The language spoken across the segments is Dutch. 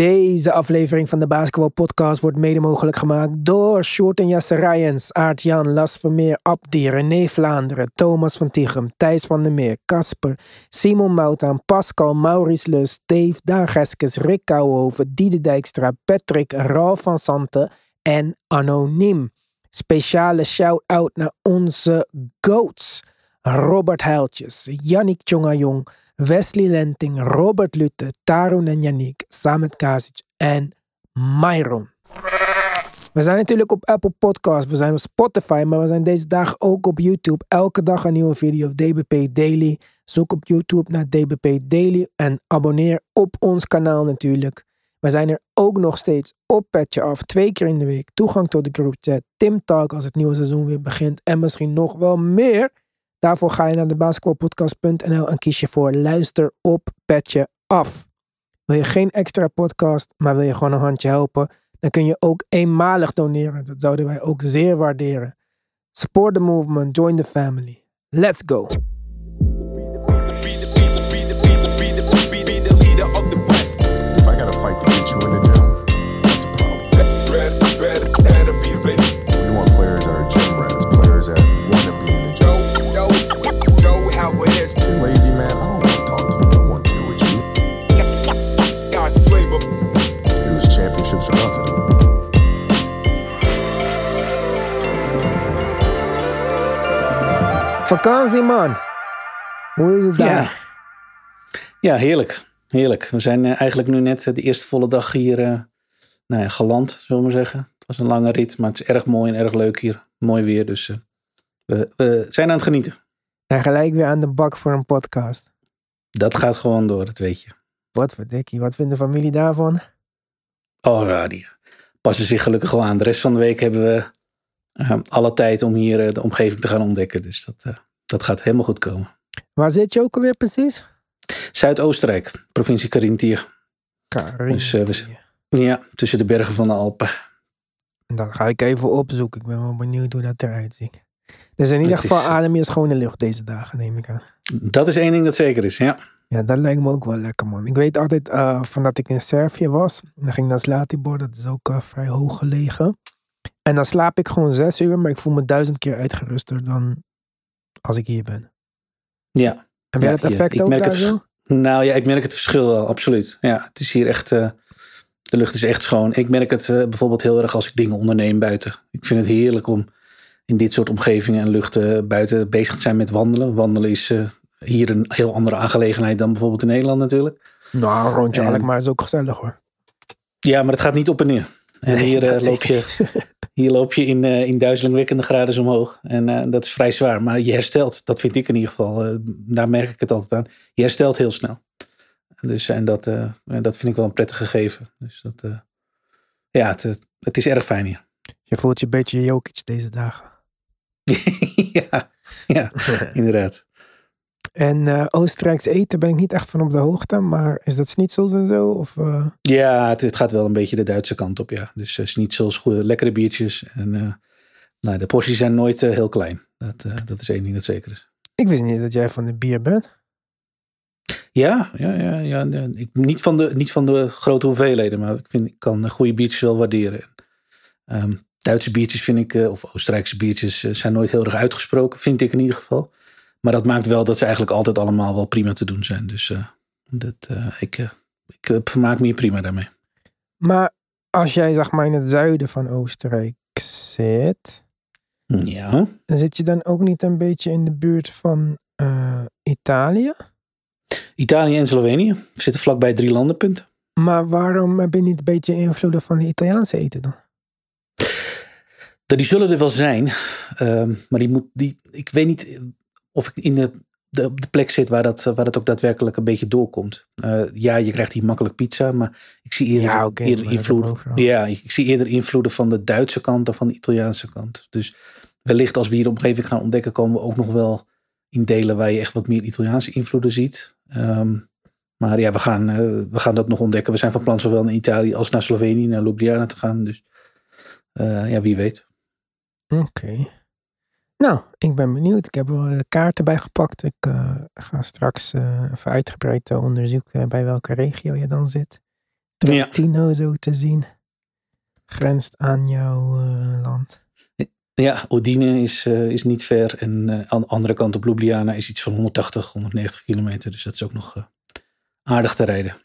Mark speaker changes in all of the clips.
Speaker 1: Deze aflevering van de Basketball Podcast wordt mede mogelijk gemaakt door Short en Rijens, Aart-Jan, Las Vermeer, Abdi, René Vlaanderen, Thomas van Tichem, Thijs van der Meer, Casper, Simon Moutaan, Pascal, Maurice Lus, Dave, Daan Geskes, Rick Kouwenhoven, Diede Dijkstra, Patrick, Ralf van Santen en Anoniem. Speciale shout-out naar onze GOATs. Robert Heiltjes, Yannick Tjongajong, Wesley Lenting, Robert Lutte, Tarun en Yannick, Samet Kasic en Myron. We zijn natuurlijk op Apple Podcasts, we zijn op Spotify, maar we zijn deze dagen ook op YouTube. Elke dag een nieuwe video, DBP Daily. Zoek op YouTube naar DBP Daily en abonneer op ons kanaal natuurlijk. We zijn er ook nog steeds op Petje Af, twee keer in de week. Toegang tot de groupchat, Tim Talk als het nieuwe seizoen weer begint en misschien nog wel meer. Daarvoor ga je naar de basketbalpodcast.nl en kies je voor luister op Petje Af. Wil je geen extra podcast, maar wil je gewoon een handje helpen, dan kun je ook eenmalig doneren. Dat zouden wij ook zeer waarderen. Support the movement, join the family. Let's go! Vakantie, man. Hoe is het daar?
Speaker 2: Ja. ja, heerlijk. Heerlijk. We zijn eh, eigenlijk nu net eh, de eerste volle dag hier eh, nou ja, geland, zullen we maar zeggen. Het was een lange rit, maar het is erg mooi en erg leuk hier. Mooi weer, dus we, we zijn aan het genieten.
Speaker 1: En gelijk weer aan de bak voor een podcast.
Speaker 2: Dat gaat gewoon door, dat weet je.
Speaker 1: Wat verdikkie, wat vindt de familie daarvan?
Speaker 2: Oh ja, die passen zich gelukkig wel aan. De rest van de week hebben we alle tijd om hier de omgeving te gaan ontdekken. Dus dat, dat gaat helemaal goed komen.
Speaker 1: Waar zit je ook alweer precies?
Speaker 2: Zuidoostenrijk, provincie Carinthië.
Speaker 1: Karin.
Speaker 2: Dus, eh, Ja, tussen de bergen van de Alpen.
Speaker 1: Dan ga ik even opzoeken. Ik ben wel benieuwd hoe dat eruit ziet. Dus in ieder
Speaker 2: is,
Speaker 1: geval
Speaker 2: eh,
Speaker 1: adem je schone lucht deze dagen, neem ik aan.
Speaker 2: Dat is één ding dat zeker is, ja.
Speaker 1: Ja, dat lijkt me ook wel lekker, man. Ik weet altijd, eh, van dat ik in Servië was, dan ging ik naar Zlatibor, dat is ook eh, vrij hoog gelegen. En dan slaap ik gewoon zes uur, maar ik voel me duizend keer uitgeruster dan als ik hier ben.
Speaker 2: Ja,
Speaker 1: Heb jij
Speaker 2: Ja, hier.
Speaker 1: effect
Speaker 2: Ik
Speaker 1: ook
Speaker 2: merk het
Speaker 1: zo?
Speaker 2: Nou ja, ik merk het verschil wel, absoluut. Ja, het is hier echt, eh, de lucht is echt schoon. Ik merk het eh, bijvoorbeeld heel erg als ik dingen onderneem buiten. Ik vind het heerlijk om in dit soort omgevingen en luchten buiten bezig te zijn met wandelen. Wandelen is eh, hier een heel andere aangelegenheid dan bijvoorbeeld in Nederland natuurlijk.
Speaker 1: Nou, een rondje
Speaker 2: En-
Speaker 1: Alkmaar is ook gezellig hoor.
Speaker 2: Ja, maar het gaat niet op en neer. En
Speaker 1: Nee,
Speaker 2: hier, eh, loop je, hier loop je in, eh in duizelingwekkende graden omhoog. En eh, dat is vrij zwaar. Maar je herstelt, dat vind ik in ieder geval. eh, daar merk ik het altijd aan. Je herstelt heel snel. Dus, en dat, dat vind ik wel een prettig gegeven. Dus dat, ja, het, het is erg fijn hier.
Speaker 1: Je voelt je een beetje Jokic deze dagen.
Speaker 2: ja, ja, inderdaad.
Speaker 1: En eh Oostenrijks eten ben ik niet echt van op de hoogte, maar is dat schnitzels en zo? Of, eh,
Speaker 2: Ja, het, het gaat wel een beetje de Duitse kant op, ja. Dus uh, schnitzels, goede, lekkere biertjes. En nou, de porties zijn nooit heel klein. Dat, dat is één ding dat zeker is.
Speaker 1: Ik wist niet dat jij van de bier bent.
Speaker 2: Ja, ja, ja, ja. Ik, niet, van de, niet van de grote hoeveelheden, maar ik, vind, ik kan goede biertjes wel waarderen. Ehm, Duitse biertjes vind ik, of Oostenrijkse biertjes, zijn nooit heel erg uitgesproken, vind ik in ieder geval. Maar dat maakt wel dat ze eigenlijk altijd allemaal wel prima te doen zijn. Dus eh, dat, eh, ik, eh, ik vermaak me hier prima daarmee.
Speaker 1: Maar als jij zeg maar in het zuiden van Oostenrijk zit,
Speaker 2: Ja,
Speaker 1: zit je dan ook niet een beetje in de buurt van Italië?
Speaker 2: Italië en Slovenië zitten vlakbij drie landenpunten.
Speaker 1: Maar waarom heb je niet een beetje invloeden van de Italiaanse eten dan?
Speaker 2: Die zullen er wel zijn, ehm, maar die moet, die, ik weet niet of ik in de, de, op de plek zit waar dat, waar dat ook daadwerkelijk een beetje doorkomt. Eh, ja, je krijgt hier makkelijk pizza, maar ik zie eerder,
Speaker 1: Ja,
Speaker 2: eerder invloeden. Ja, ik zie eerder invloeden van de Duitse kant dan van de Italiaanse kant. Dus wellicht als we hier de omgeving gaan ontdekken, komen we ook nog wel in delen waar je echt wat meer Italiaanse invloeden ziet. Ehm, maar ja, we gaan, eh, we gaan dat nog ontdekken. We zijn van plan zowel naar Italië als naar Slovenië, naar Ljubljana te gaan. Dus eh, ja, wie weet.
Speaker 1: Oké. Nou, ik ben benieuwd. Ik heb wel de kaarten bijgepakt. Ik eh, ga straks eh, even uitgebreid eh, onderzoeken bij welke regio je dan zit. Trentino zo te zien. Grenst aan jouw eh, land.
Speaker 2: Ja, Odine is, eh, is niet ver. En eh, aan de andere kant op Ljubljana is iets van 180, 190 kilometer. Dus dat is ook nog eh, aardig te rijden.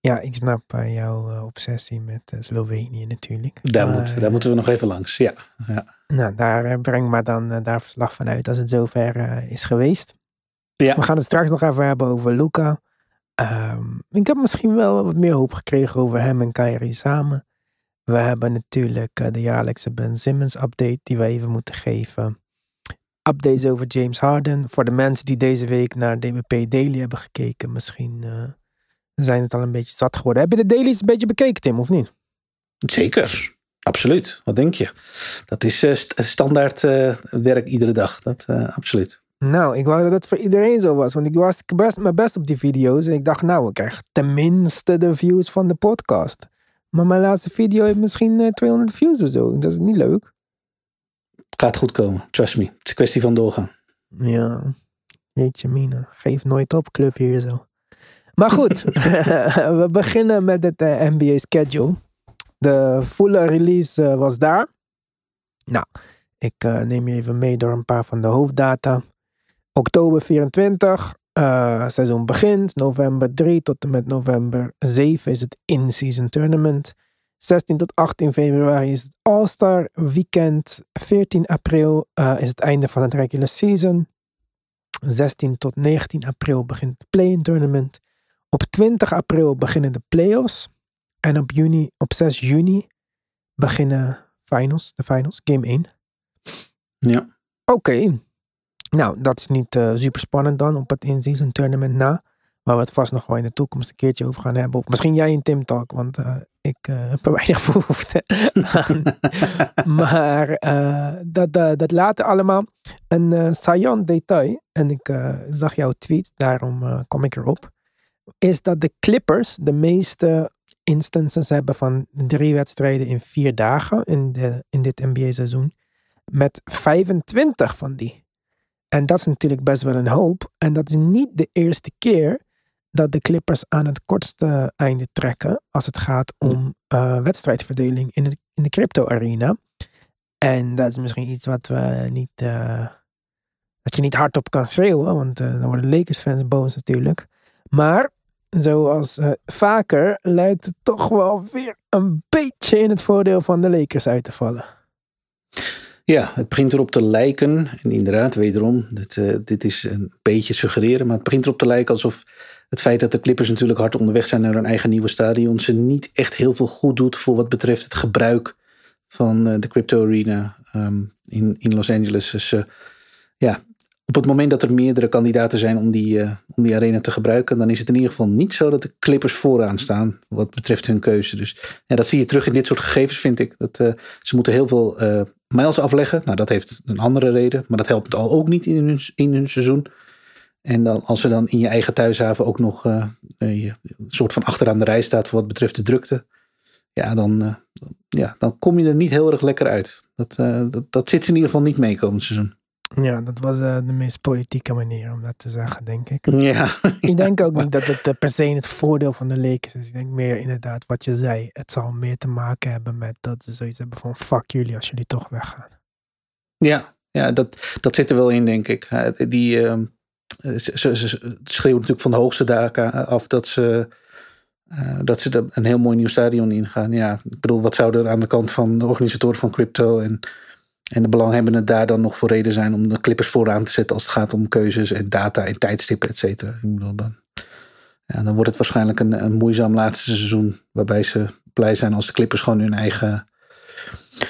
Speaker 1: Ja, ik snap eh, jouw eh, obsessie met eh, Slovenië natuurlijk.
Speaker 2: Daar,
Speaker 1: Maar,
Speaker 2: moet, daar moeten we nog even langs. Ja, ja.
Speaker 1: Nou, daar eh, breng maar dan eh, daar verslag van uit als het zover eh, is geweest.
Speaker 2: Ja.
Speaker 1: We gaan het straks nog even hebben over Luca. Ehm, ik heb misschien wel wat meer hoop gekregen over hem en Kyrie samen. We hebben natuurlijk de jaarlijkse Ben Simmons update die we even moeten geven. Updates over James Harden. Voor de mensen die deze week naar DBP Daily hebben gekeken, misschien zijn het al een beetje zat geworden. Heb je de dailies een beetje bekeken, Tim, of niet?
Speaker 2: Zeker, absoluut. Wat denk je? Dat is eh, st- standaard eh, werk iedere dag. Dat eh, absoluut.
Speaker 1: Nou, ik wou dat het voor iedereen zo was. Want ik was best, mijn best op die video's. En ik dacht, nou, we krijgen tenminste de views van de podcast. Maar mijn laatste video heeft misschien eh, 200 views of zo. Dat is niet leuk.
Speaker 2: Gaat goed komen. Trust me. Het is een kwestie van doorgaan.
Speaker 1: Ja, jeetje mina. Geef nooit op, club hier zo. Maar goed, we beginnen met het NBA schedule. De volle release eh, was daar. Nou, ik eh, neem je even mee door een paar van de hoofddata. Oktober 24, eh, seizoen begint. November 3 tot en met november 7 is het in-season tournament. 16 tot 18 februari is het All-Star Weekend. 14 april is het einde van het regular season. 16 tot 19 april begint het play-in tournament. Op 20 april beginnen de playoffs. En op, juni, op 6 juni beginnen finals, de finals, game 1.
Speaker 2: Ja.
Speaker 1: Oké. Nou, dat is niet super spannend dan op het in-season tournament na. Waar we het vast nog wel in de toekomst een keertje over gaan hebben. Of misschien jij in Tim Talk, want eh, ik eh, heb er weinig behoefte aan. maar eh, dat, dat, dat later allemaal. Een eh saillant detail, en ik eh, zag jouw tweet, daarom eh, kom ik erop. Is dat de Clippers de meeste instances hebben van drie wedstrijden in vier dagen in, de, in dit NBA-seizoen. Met 25 van die. En dat is natuurlijk best wel een hoop. En dat is niet de eerste keer dat de Clippers aan het kortste einde trekken als het gaat om eh, wedstrijdverdeling in de, in de crypto-arena. En dat is misschien iets wat we niet, eh, dat je niet hardop kan schreeuwen, want eh, dan worden Lakers-fans boos natuurlijk. Maar zoals eh, vaker lijkt het toch wel weer een beetje in het voordeel van de Lakers uit te vallen.
Speaker 2: Ja, het begint erop te lijken. En inderdaad, wederom, dit, eh, dit is een beetje suggereren. Maar het begint erop te lijken alsof het feit dat de Clippers natuurlijk hard onderweg zijn naar hun eigen nieuwe stadion. ze niet echt heel veel goed doet voor wat betreft het gebruik van eh, de Crypto Arena ehm, in, in Los Angeles. Dus ja, op het moment dat er meerdere kandidaten zijn om die, eh, om die arena te gebruiken, dan is het in ieder geval niet zo dat de Clippers vooraan staan wat betreft hun keuze. Dus ja, dat zie je terug in dit soort gegevens, vind ik. Dat, eh, ze moeten heel veel eh miles afleggen. Nou, dat heeft een andere reden, maar dat helpt al ook niet in hun, in seizoen. En dan, als ze dan in je eigen thuishaven ook nog een soort van achteraan de rij staat voor wat betreft de drukte. Ja, dan, ja, dan kom je er niet heel erg lekker uit. Dat, dat, dat zit ze in ieder geval niet mee komend seizoen.
Speaker 1: Ja, dat was eh, de meest politieke manier om dat te zeggen, denk ik.
Speaker 2: Ja,
Speaker 1: Ik denk ook niet dat het eh, per se het voordeel van de Lakers is. Ik denk meer inderdaad wat je zei. Het zal meer te maken hebben met dat ze zoiets hebben van fuck jullie als jullie toch weggaan.
Speaker 2: ja, ja dat, dat zit er wel in, denk ik. Eh, Die ehm, ze, ze, ze schreeuwen natuurlijk van de hoogste daken af dat ze, eh, dat ze een heel mooi nieuw stadion ingaan. Ja, ik bedoel, wat zou er aan de kant van de organisatoren van crypto en, en de belanghebbenden daar dan nog voor reden zijn om de Clippers vooraan te zetten als het gaat om keuzes en data en tijdstippen, et cetera. Dan, ja, dan wordt het waarschijnlijk een, een moeizaam laatste seizoen waarbij ze blij zijn als de Clippers gewoon hun eigen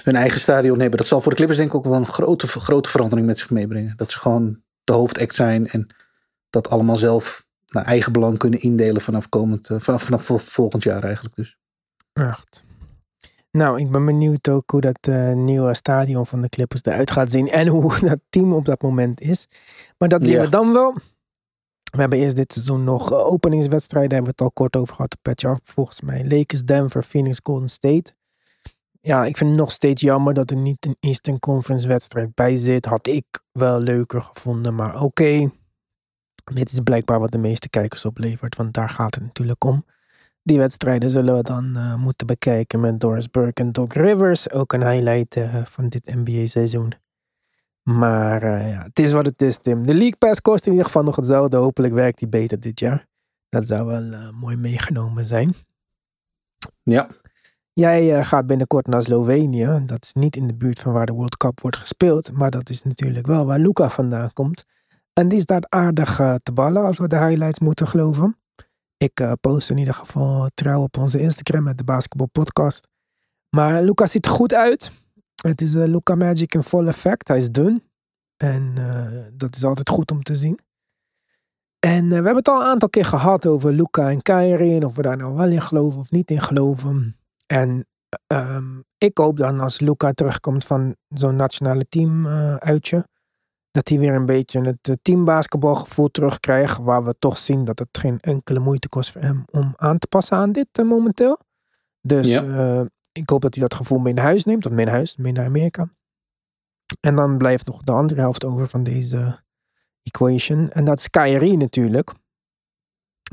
Speaker 2: hun eigen stadion hebben. Dat zal voor de Clippers denk ik ook wel een grote, grote verandering met zich meebrengen. Dat ze gewoon de hoofdact zijn en dat allemaal zelf naar eigen belang kunnen indelen vanaf, komend, eh, vanaf, vanaf vol- volgend jaar eigenlijk. Dus.
Speaker 1: Echt. Nou, ik ben benieuwd ook hoe dat eh, nieuwe stadion van de Clippers eruit gaat zien. En hoe dat team op dat moment is. Maar dat zien
Speaker 2: Ja.
Speaker 1: we dan wel. We hebben eerst dit seizoen nog openingswedstrijden. Daar hebben we het al kort over gehad. Patch af volgens mij. Lakers, Denver, Phoenix, Golden State. Ja, ik vind het nog steeds jammer dat er niet een Eastern Conference wedstrijd bij zit. Had ik wel leuker gevonden. Maar oké. Dit is blijkbaar wat de meeste kijkers oplevert. Want daar gaat het natuurlijk om. Die wedstrijden zullen we dan eh, moeten bekijken met Doris Burke en Doc Rivers. Ook een highlight eh, van dit NBA-seizoen. Maar eh, ja, het is wat het is, Tim. De League Pass kost in ieder geval nog hetzelfde. Hopelijk werkt die beter dit jaar. Dat zou wel mooi meegenomen zijn.
Speaker 2: Ja.
Speaker 1: Jij gaat binnenkort naar Slovenië. Dat is niet in de buurt van waar de World Cup wordt gespeeld. Maar dat is natuurlijk wel waar Luca vandaan komt. En die staat aardig te ballen als we de highlights moeten geloven. Ik eh, post in ieder geval trouw op onze Instagram met de Basketball Podcast. Maar Luca ziet er goed uit. Het is eh, Luca Magic in full effect. Hij is dun. En eh, dat is altijd goed om te zien. En we hebben het al een aantal keer gehad over Luca en Kyrie. En of we daar nou wel in geloven of niet in geloven. En ehm, ik hoop dan als Luca terugkomt van zo'n nationale team uitje. Dat hij weer een beetje het eh, teambasketbalgevoel terugkrijgt. Waar we toch zien dat het geen enkele moeite kost voor hem om aan te passen aan dit eh, momenteel. Dus
Speaker 2: Ja.
Speaker 1: eh, ik hoop dat hij dat gevoel mee naar huis neemt. Of mee naar huis, mee naar Amerika. En dan blijft toch de andere helft over van deze equation. En dat is Kyrie natuurlijk.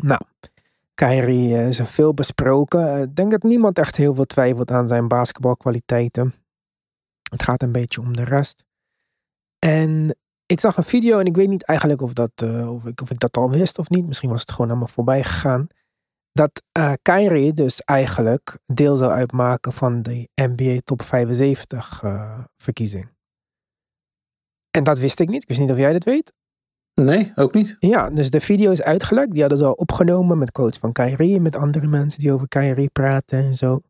Speaker 1: Nou, Kyrie is er veel besproken. Ik denk dat niemand echt heel veel twijfelt aan zijn basketbalkwaliteiten. Het gaat een beetje om de rest. En ik zag een video en ik weet niet eigenlijk of, dat, eh, of, ik, of ik dat al wist of niet. Misschien was het gewoon aan me voorbij gegaan. Dat eh Kyrie dus eigenlijk deel zou uitmaken van de NBA Top 75 eh, verkiezing. En dat wist ik niet. Ik wist niet of jij dat weet.
Speaker 2: Nee, ook niet.
Speaker 1: Ja, dus de video is uitgelekt. Die hadden ze al opgenomen met coach van Kyrie en met andere mensen die over Kyrie praten en zo.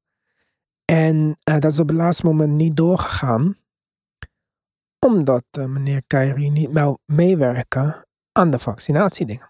Speaker 1: En dat is op het laatste moment niet doorgegaan. Omdat eh, meneer Kyrie niet wou meewerken aan de vaccinatiedingen.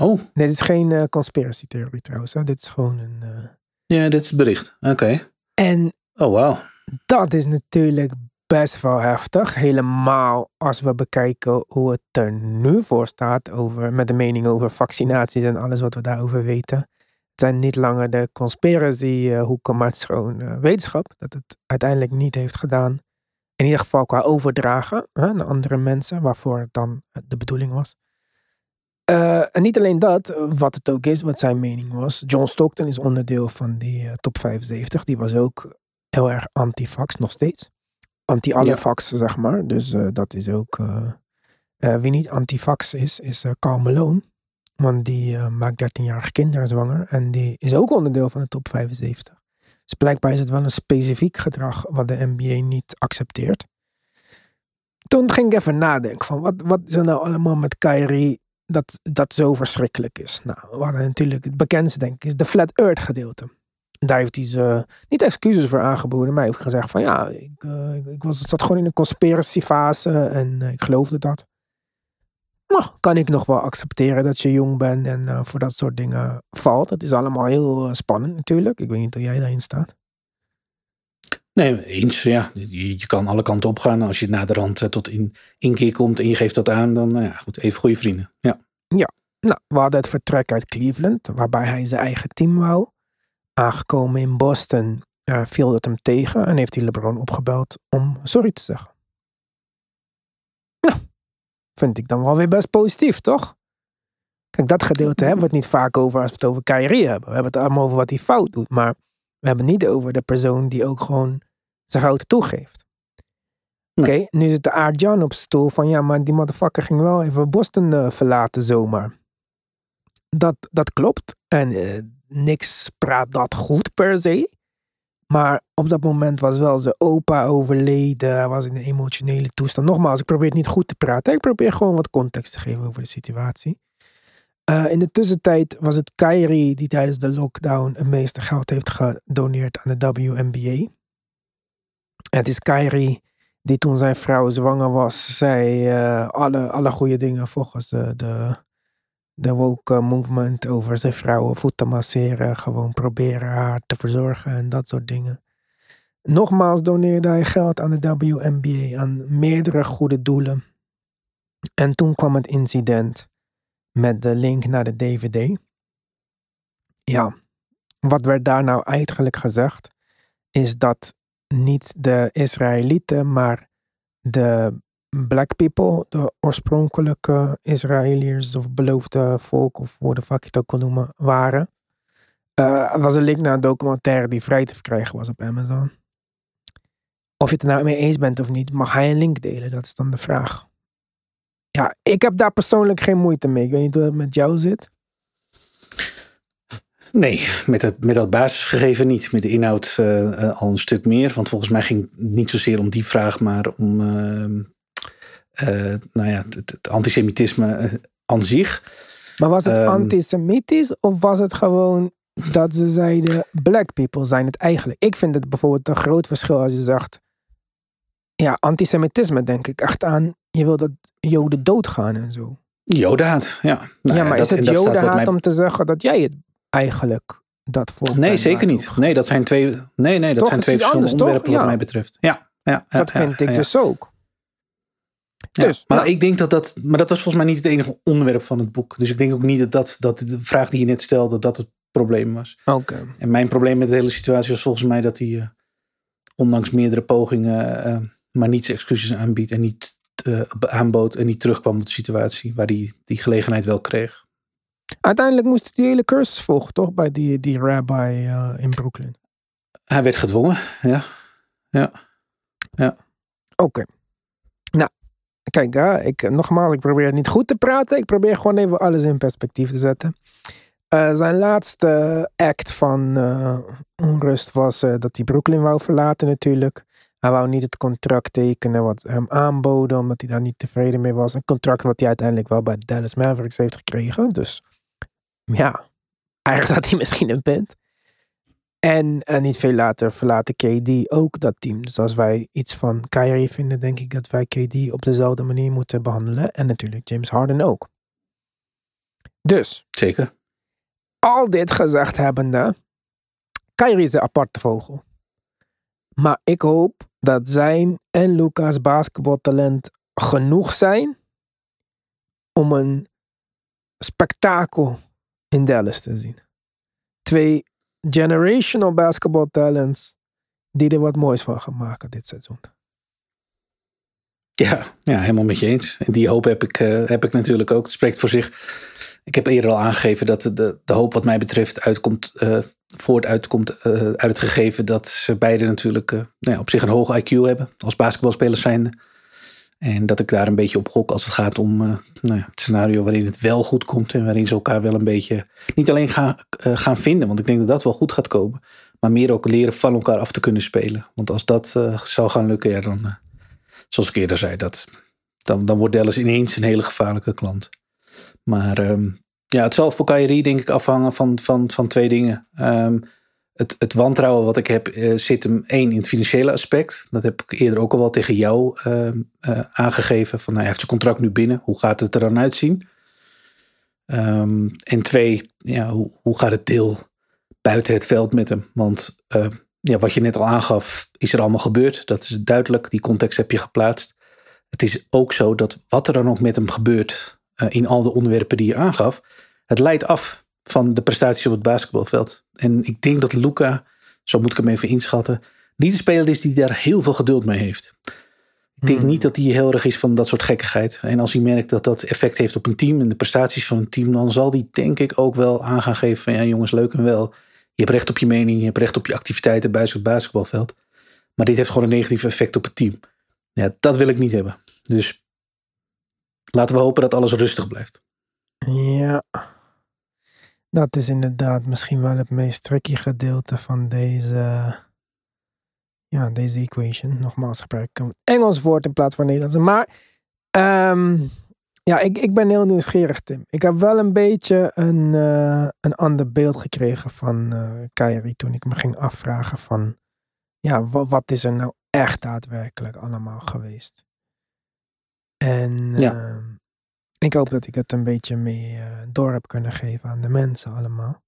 Speaker 2: Oh,
Speaker 1: Dit is geen eh, conspiracy theorie trouwens. Hè? Dit is gewoon een... eh,
Speaker 2: ja, dit is het bericht. Oké.
Speaker 1: En
Speaker 2: Oh, wauw.
Speaker 1: dat is natuurlijk best wel heftig. Helemaal als we bekijken hoe het er nu voor staat. Over, met de mening over vaccinaties en alles wat we daarover weten. Het zijn niet langer de conspiracy hoeken, maar het is gewoon wetenschap. Dat het uiteindelijk niet heeft gedaan. In ieder geval qua overdragen hè, naar andere mensen. Waarvoor het dan de bedoeling was. Eh, en niet alleen dat, wat het ook is, wat zijn mening was. John Stockton is onderdeel van die eh, top 75. Die was ook heel erg anti-vax nog steeds. Anti alle
Speaker 2: Ja.
Speaker 1: vax, zeg maar. Dus eh, dat is ook. eh, eh, wie niet anti-vax is, is eh Carl Malone. Want die eh, maakt 13-jarige kinderen zwanger. En die is ook onderdeel van de top 75. Dus blijkbaar is het wel een specifiek gedrag wat de NBA niet accepteert. Toen ging ik even nadenken van wat, wat is er nou allemaal met Kyrie dat, dat zo verschrikkelijk is. Nou, hadden natuurlijk het bekendste denk ik is de flat earth gedeelte. Daar heeft hij ze niet excuses voor aangeboden, maar hij heeft gezegd van ja, ik, eh, ik, ik was, zat gewoon in een conspiracy fase en eh, ik geloofde dat. Nou, kan ik nog wel accepteren dat je jong bent en eh, voor dat soort dingen valt. Het is allemaal heel eh, spannend natuurlijk. Ik weet niet hoe jij daarin staat.
Speaker 2: Nee, eens. Ja, je, je kan alle kanten op gaan. Als je naderhand eh, tot in inkeer komt en je geeft dat aan, dan nou ja, goed, even goede vrienden. Ja.
Speaker 1: Nou, we hadden het vertrek uit Cleveland, waarbij hij zijn eigen team wou. Aangekomen in Boston viel dat hem tegen en heeft hij LeBron opgebeld om sorry te zeggen. Vind ik dan wel weer best positief, toch? Kijk, dat gedeelte hebben we het niet vaak over als we het over Kyrie hebben. We hebben het allemaal over wat hij fout doet, maar we hebben het niet over de persoon die ook gewoon zijn goud toegeeft. Oké,
Speaker 2: Nee.
Speaker 1: nu zit de Aard Jan op zijn stoel van ja, maar die motherfucker ging wel even Boston eh, verlaten zomaar. Dat, dat klopt. En eh, niks praat dat goed per se. Maar op dat moment was wel zijn opa overleden. Hij was in een emotionele toestand. Nogmaals, ik probeer het niet goed te praten. Ik probeer gewoon wat context te geven over de situatie. Eh, in de tussentijd was het Kyrie die tijdens de lockdown het meeste geld heeft gedoneerd aan de WNBA. Het is Kyrie die toen zijn vrouw zwanger was, zei eh, alle, alle goede dingen volgens de, de, de woke movement over zijn vrouwen voeten masseren, gewoon proberen haar te verzorgen en dat soort dingen. Nogmaals doneerde hij geld aan de WNBA, aan meerdere goede doelen. En toen kwam het incident met de link naar de DVD. Ja, wat werd daar nou eigenlijk gezegd? Is dat niet de Israëlieten, maar de black people, de oorspronkelijke Israëliërs of beloofde volk, of hoe de fuck je het ook kon noemen, waren. Eh, er was een link naar een documentaire die vrij te verkrijgen was op Amazon. Of je het er nou mee eens bent of niet, mag hij een link delen? Dat is dan de vraag. Ja, ik heb daar persoonlijk geen moeite mee. Ik weet niet hoe het met jou zit.
Speaker 2: Nee, met, het, met dat basisgegeven niet. Met de inhoud eh, eh, al een stuk meer. Want volgens mij ging het niet zozeer om die vraag, maar om ehm, eh, nou ja, het, het antisemitisme aan zich.
Speaker 1: Maar was het
Speaker 2: Ehm.
Speaker 1: antisemitisch of was het gewoon dat ze zeiden black people zijn het eigenlijk? Ik vind het bijvoorbeeld een groot verschil als je zegt ja, antisemitisme denk ik echt aan je wil dat joden doodgaan en zo.
Speaker 2: Jodenhaat, ja. Nou
Speaker 1: ja, maar
Speaker 2: dat-
Speaker 1: is het jodenhaat
Speaker 2: mij-
Speaker 1: om te zeggen dat jij het eigenlijk dat voor
Speaker 2: Nee, zeker niet. Nee, dat zijn twee, nee, nee, dat
Speaker 1: Toch,
Speaker 2: zijn twee verschillende
Speaker 1: anders, toch?
Speaker 2: onderwerpen wat
Speaker 1: Ja.
Speaker 2: mij betreft. Ja, ja, ja,
Speaker 1: Dat vind ik dus ook.
Speaker 2: Ja.
Speaker 1: Dus,
Speaker 2: maar
Speaker 1: nou.
Speaker 2: ik denk dat dat, maar dat was volgens mij niet het enige onderwerp van het boek. Dus ik denk ook niet dat, dat, dat de vraag die je net stelde, dat het probleem was.
Speaker 1: Oké.
Speaker 2: En mijn probleem met de hele situatie was volgens mij dat hij, eh, ondanks meerdere pogingen, eh, maar niets excuses aanbiedt en niet eh, aanbood en niet terugkwam op de situatie waar hij die gelegenheid wel kreeg.
Speaker 1: Uiteindelijk moest hij die hele cursus volgen, toch? Bij die, die rabbi in Brooklyn.
Speaker 2: Hij werd gedwongen, ja. Ja,
Speaker 1: Oké. Nou, kijk, ik, nogmaals, ik probeer niet goed te praten. Ik probeer gewoon even alles in perspectief te zetten. Eh, zijn laatste act van eh, onrust was eh, dat hij Brooklyn wou verlaten natuurlijk. Hij wou niet het contract tekenen wat hem aanboden, omdat hij daar niet tevreden mee was. Een contract wat hij uiteindelijk wel bij Dallas Mavericks heeft gekregen. Dus ja, eigenlijk had hij misschien een punt. En, en niet veel later verlaten KD ook dat team. Dus als wij iets van Kyrie vinden, denk ik dat wij KD op dezelfde manier moeten behandelen. En natuurlijk James Harden ook. Dus,
Speaker 2: zeker.
Speaker 1: al dit gezegd hebbende, Kyrie is een aparte vogel. Maar ik hoop dat zijn en Lucas basketbaltalent genoeg zijn om een spektakel in Dallas te zien. Twee generational basketball talents die er wat moois van gaan maken dit seizoen.
Speaker 2: Ja, ja, helemaal met je eens. En die hoop heb ik, eh, heb ik natuurlijk ook. Het spreekt voor zich. Ik heb eerder al aangegeven dat de, de hoop wat mij betreft uitkomt, eh, voort uitkomt eh, uit het gegeven dat ze beide natuurlijk eh, nou ja, op zich een hoge IQ hebben als basketbalspelers zijnde. En dat ik daar een beetje op gok als het gaat om eh, nou ja, het scenario waarin het wel goed komt en waarin ze elkaar wel een beetje niet alleen gaan, eh, gaan vinden, want ik denk dat dat wel goed gaat komen, maar meer ook leren van elkaar af te kunnen spelen. Want als dat eh, zou gaan lukken, ja, dan, zoals ik eerder zei, dat, dan, dan wordt Dallas ineens een hele gevaarlijke klant. Maar ehm, ja, het zal voor Kyrie denk ik afhangen van, van, van twee dingen. Ehm, het, het wantrouwen wat ik heb eh, zit hem één in het financiële aspect. Dat heb ik eerder ook al wel tegen jou ehm, eh, aangegeven. Van, nou, hij heeft zijn contract nu binnen. Hoe gaat het er dan uitzien? Ehm, en twee, ja, hoe, hoe gaat het deel buiten het veld met hem? Want eh, ja, wat je net al aangaf, is er allemaal gebeurd. Dat is duidelijk. Die context heb je geplaatst. Het is ook zo dat wat er dan ook met hem gebeurt eh, in al de onderwerpen die je aangaf, het leidt af van de prestaties op het basketbalveld. En ik denk dat Luca, zo moet ik hem even inschatten, niet een speler is die daar heel veel geduld mee heeft. Ik denk
Speaker 1: Hmm.
Speaker 2: niet dat hij heel erg is van dat soort gekkigheid. En als hij merkt dat dat effect heeft op een team en de prestaties van een team, dan zal hij denk ik ook wel aan gaan geven van ja jongens, leuk en wel. Je hebt recht op je mening, je hebt recht op je activiteiten buiten het basketbalveld. Maar dit heeft gewoon een negatief effect op het team. Ja, dat wil ik niet hebben. Dus laten we hopen dat alles rustig blijft.
Speaker 1: Ja. Dat is inderdaad misschien wel het meest tricky gedeelte van deze, ja, deze equation. Nogmaals gebruik ik een Engels woord in plaats van Nederlands. Maar ehm, ja, ik, ik ben heel nieuwsgierig, Tim. Ik heb wel een beetje een, eh, een ander beeld gekregen van eh Kyrie toen ik me ging afvragen van, ja, wat, wat is er nou echt daadwerkelijk allemaal geweest? En
Speaker 2: Ja.
Speaker 1: ehm, ik hoop dat ik het een beetje mee eh, door heb kunnen geven aan de mensen allemaal.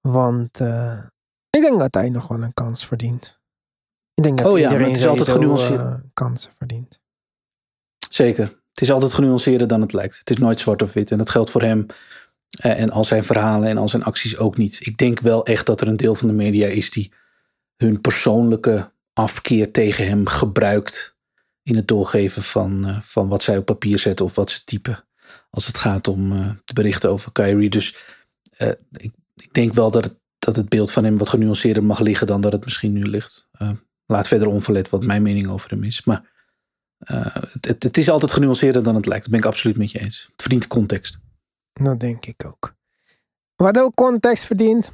Speaker 1: Want eh, ik denk dat hij nog wel een kans verdient. Ik denk dat
Speaker 2: Oh ja,
Speaker 1: iedereen
Speaker 2: het is altijd genuanceerd.
Speaker 1: eh, kansen verdient.
Speaker 2: Zeker. Het is altijd genuanceerder dan het lijkt. Het is nooit zwart of wit. En dat geldt voor hem en al zijn verhalen en al zijn acties ook niet. Ik denk wel echt dat er een deel van de media is die hun persoonlijke afkeer tegen hem gebruikt in het doorgeven van, van wat zij op papier zetten of wat ze typen. Als het gaat om eh, de berichten over Kyrie. Dus eh, ik, ik denk wel dat het dat het beeld van hem wat genuanceerder mag liggen dan dat het misschien nu ligt. Uh, laat verder onverlet wat mijn mening over hem is. Maar uh, het, het, is altijd genuanceerder dan het lijkt. Dat ben ik absoluut met je eens. Het verdient context.
Speaker 1: Dat denk ik ook. Wat ook context verdient,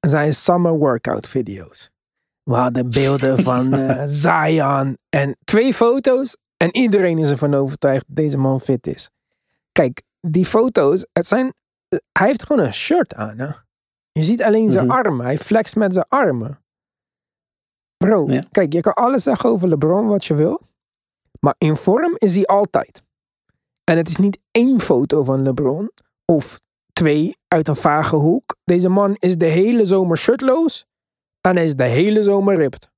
Speaker 1: zijn summer workout video's. We hadden beelden van uh, Zion en twee foto's. En iedereen is ervan overtuigd dat deze man fit is. Kijk, die foto's, het zijn, hij heeft gewoon een shirt aan. Hè? Je ziet alleen zijn
Speaker 2: Mhm.
Speaker 1: armen. Hij flext met zijn armen. Bro,
Speaker 2: Ja.
Speaker 1: kijk, je kan alles zeggen over LeBron wat je wil. Maar in vorm is hij altijd. En het is niet één foto van LeBron. Of twee uit een vage hoek. Deze man is de hele zomer shirtloos. En hij is de hele zomer ripped.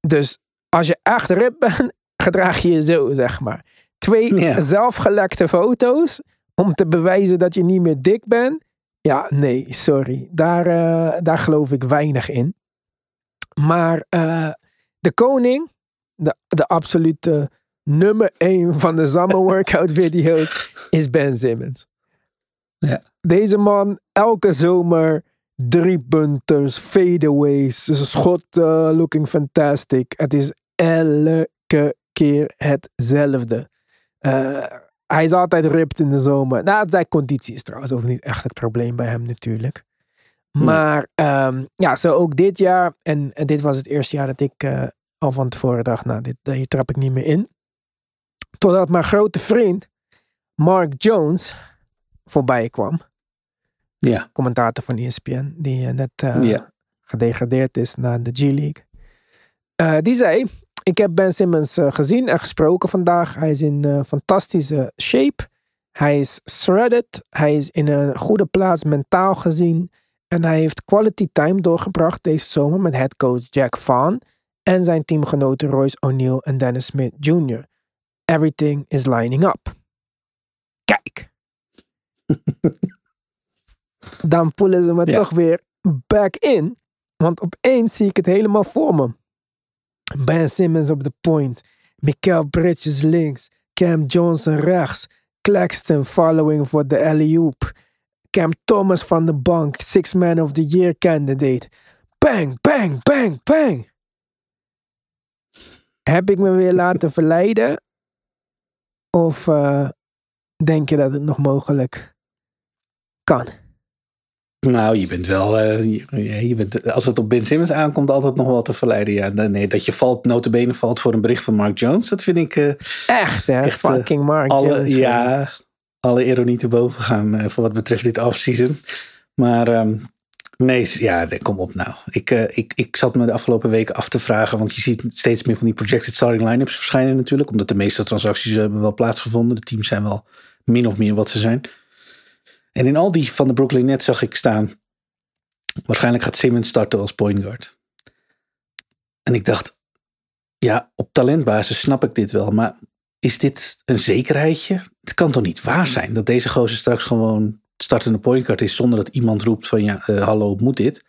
Speaker 1: Dus als je echt ripped bent, gedraag je je zo, zeg maar. Twee
Speaker 2: Ja.
Speaker 1: zelfgelekte foto's. Om te bewijzen dat je niet meer dik bent. Ja, nee, sorry. Daar, eh, daar geloof ik weinig in. Maar eh, de koning, de, de absolute nummer één van de summer workout video's, is Ben Simmons.
Speaker 2: Ja.
Speaker 1: Deze man, elke zomer, drie punters, fadeaways, schotten, looking fantastic. Het is elke keer hetzelfde. Eh, hij is altijd ripped in de zomer. Nou, zijn conditie is trouwens ook niet echt het probleem bij hem natuurlijk. Maar ehm, ja, zo ook dit jaar. En, en dit was het eerste jaar dat ik eh, al van tevoren dacht, nou, dit, hier trap ik niet meer in. Totdat mijn grote vriend Mark Jones voorbij kwam.
Speaker 2: Ja,
Speaker 1: Commentator van ESPN, die eh, net
Speaker 2: Ja.
Speaker 1: gedegradeerd is naar de G-League. Die zei, ik heb Ben Simmons eh, gezien en gesproken vandaag. Hij is in eh, fantastische shape. Hij is shredded. Hij is in een goede plaats mentaal gezien. En hij heeft quality time doorgebracht deze zomer met headcoach Jack Vaughn en zijn teamgenoten Royce O'Neal en Dennis Smith Jr. Everything is lining up. Kijk. Dan poelen ze me
Speaker 2: Ja.
Speaker 1: toch weer back in. Want opeens zie ik het helemaal voor me. Ben Simmons op de point. Mikael Bridges links. Cam Johnson rechts. Claxton following voor de alley-oop. Cam Thomas van de bank. Six Man of the Year candidate. Bang, bang, bang, bang. Heb ik me weer laten verleiden? Of eh, denk je dat het nog mogelijk kan?
Speaker 2: Nou, je bent wel, eh, je, je bent, als het op Ben Simmons aankomt, altijd nog wel te verleiden. Ja, nee, dat je valt, notabene valt voor een bericht van Mark Jones, dat vind ik eh,
Speaker 1: Echt hè?
Speaker 2: Echt, eh,
Speaker 1: Fucking Mark
Speaker 2: alle,
Speaker 1: Jones.
Speaker 2: ja, alle ironie te boven gaan voor wat betreft dit offseason. Maar ehm, nee, ja, nee, kom op nou. Ik, ik, ik zat me de afgelopen weken af te vragen, want je ziet steeds meer van die projected starting line-ups verschijnen natuurlijk, omdat de meeste transacties hebben wel plaatsgevonden. De teams zijn wel min of meer wat ze zijn. En in al die van de Brooklyn Nets zag ik staan, waarschijnlijk gaat Simmons starten als point guard. En ik dacht, ja, op talentbasis snap ik dit wel, maar is dit een zekerheidje? Het kan toch niet waar zijn dat deze gozer straks gewoon startende point guard is zonder dat iemand roept van ja, eh, hallo, moet dit?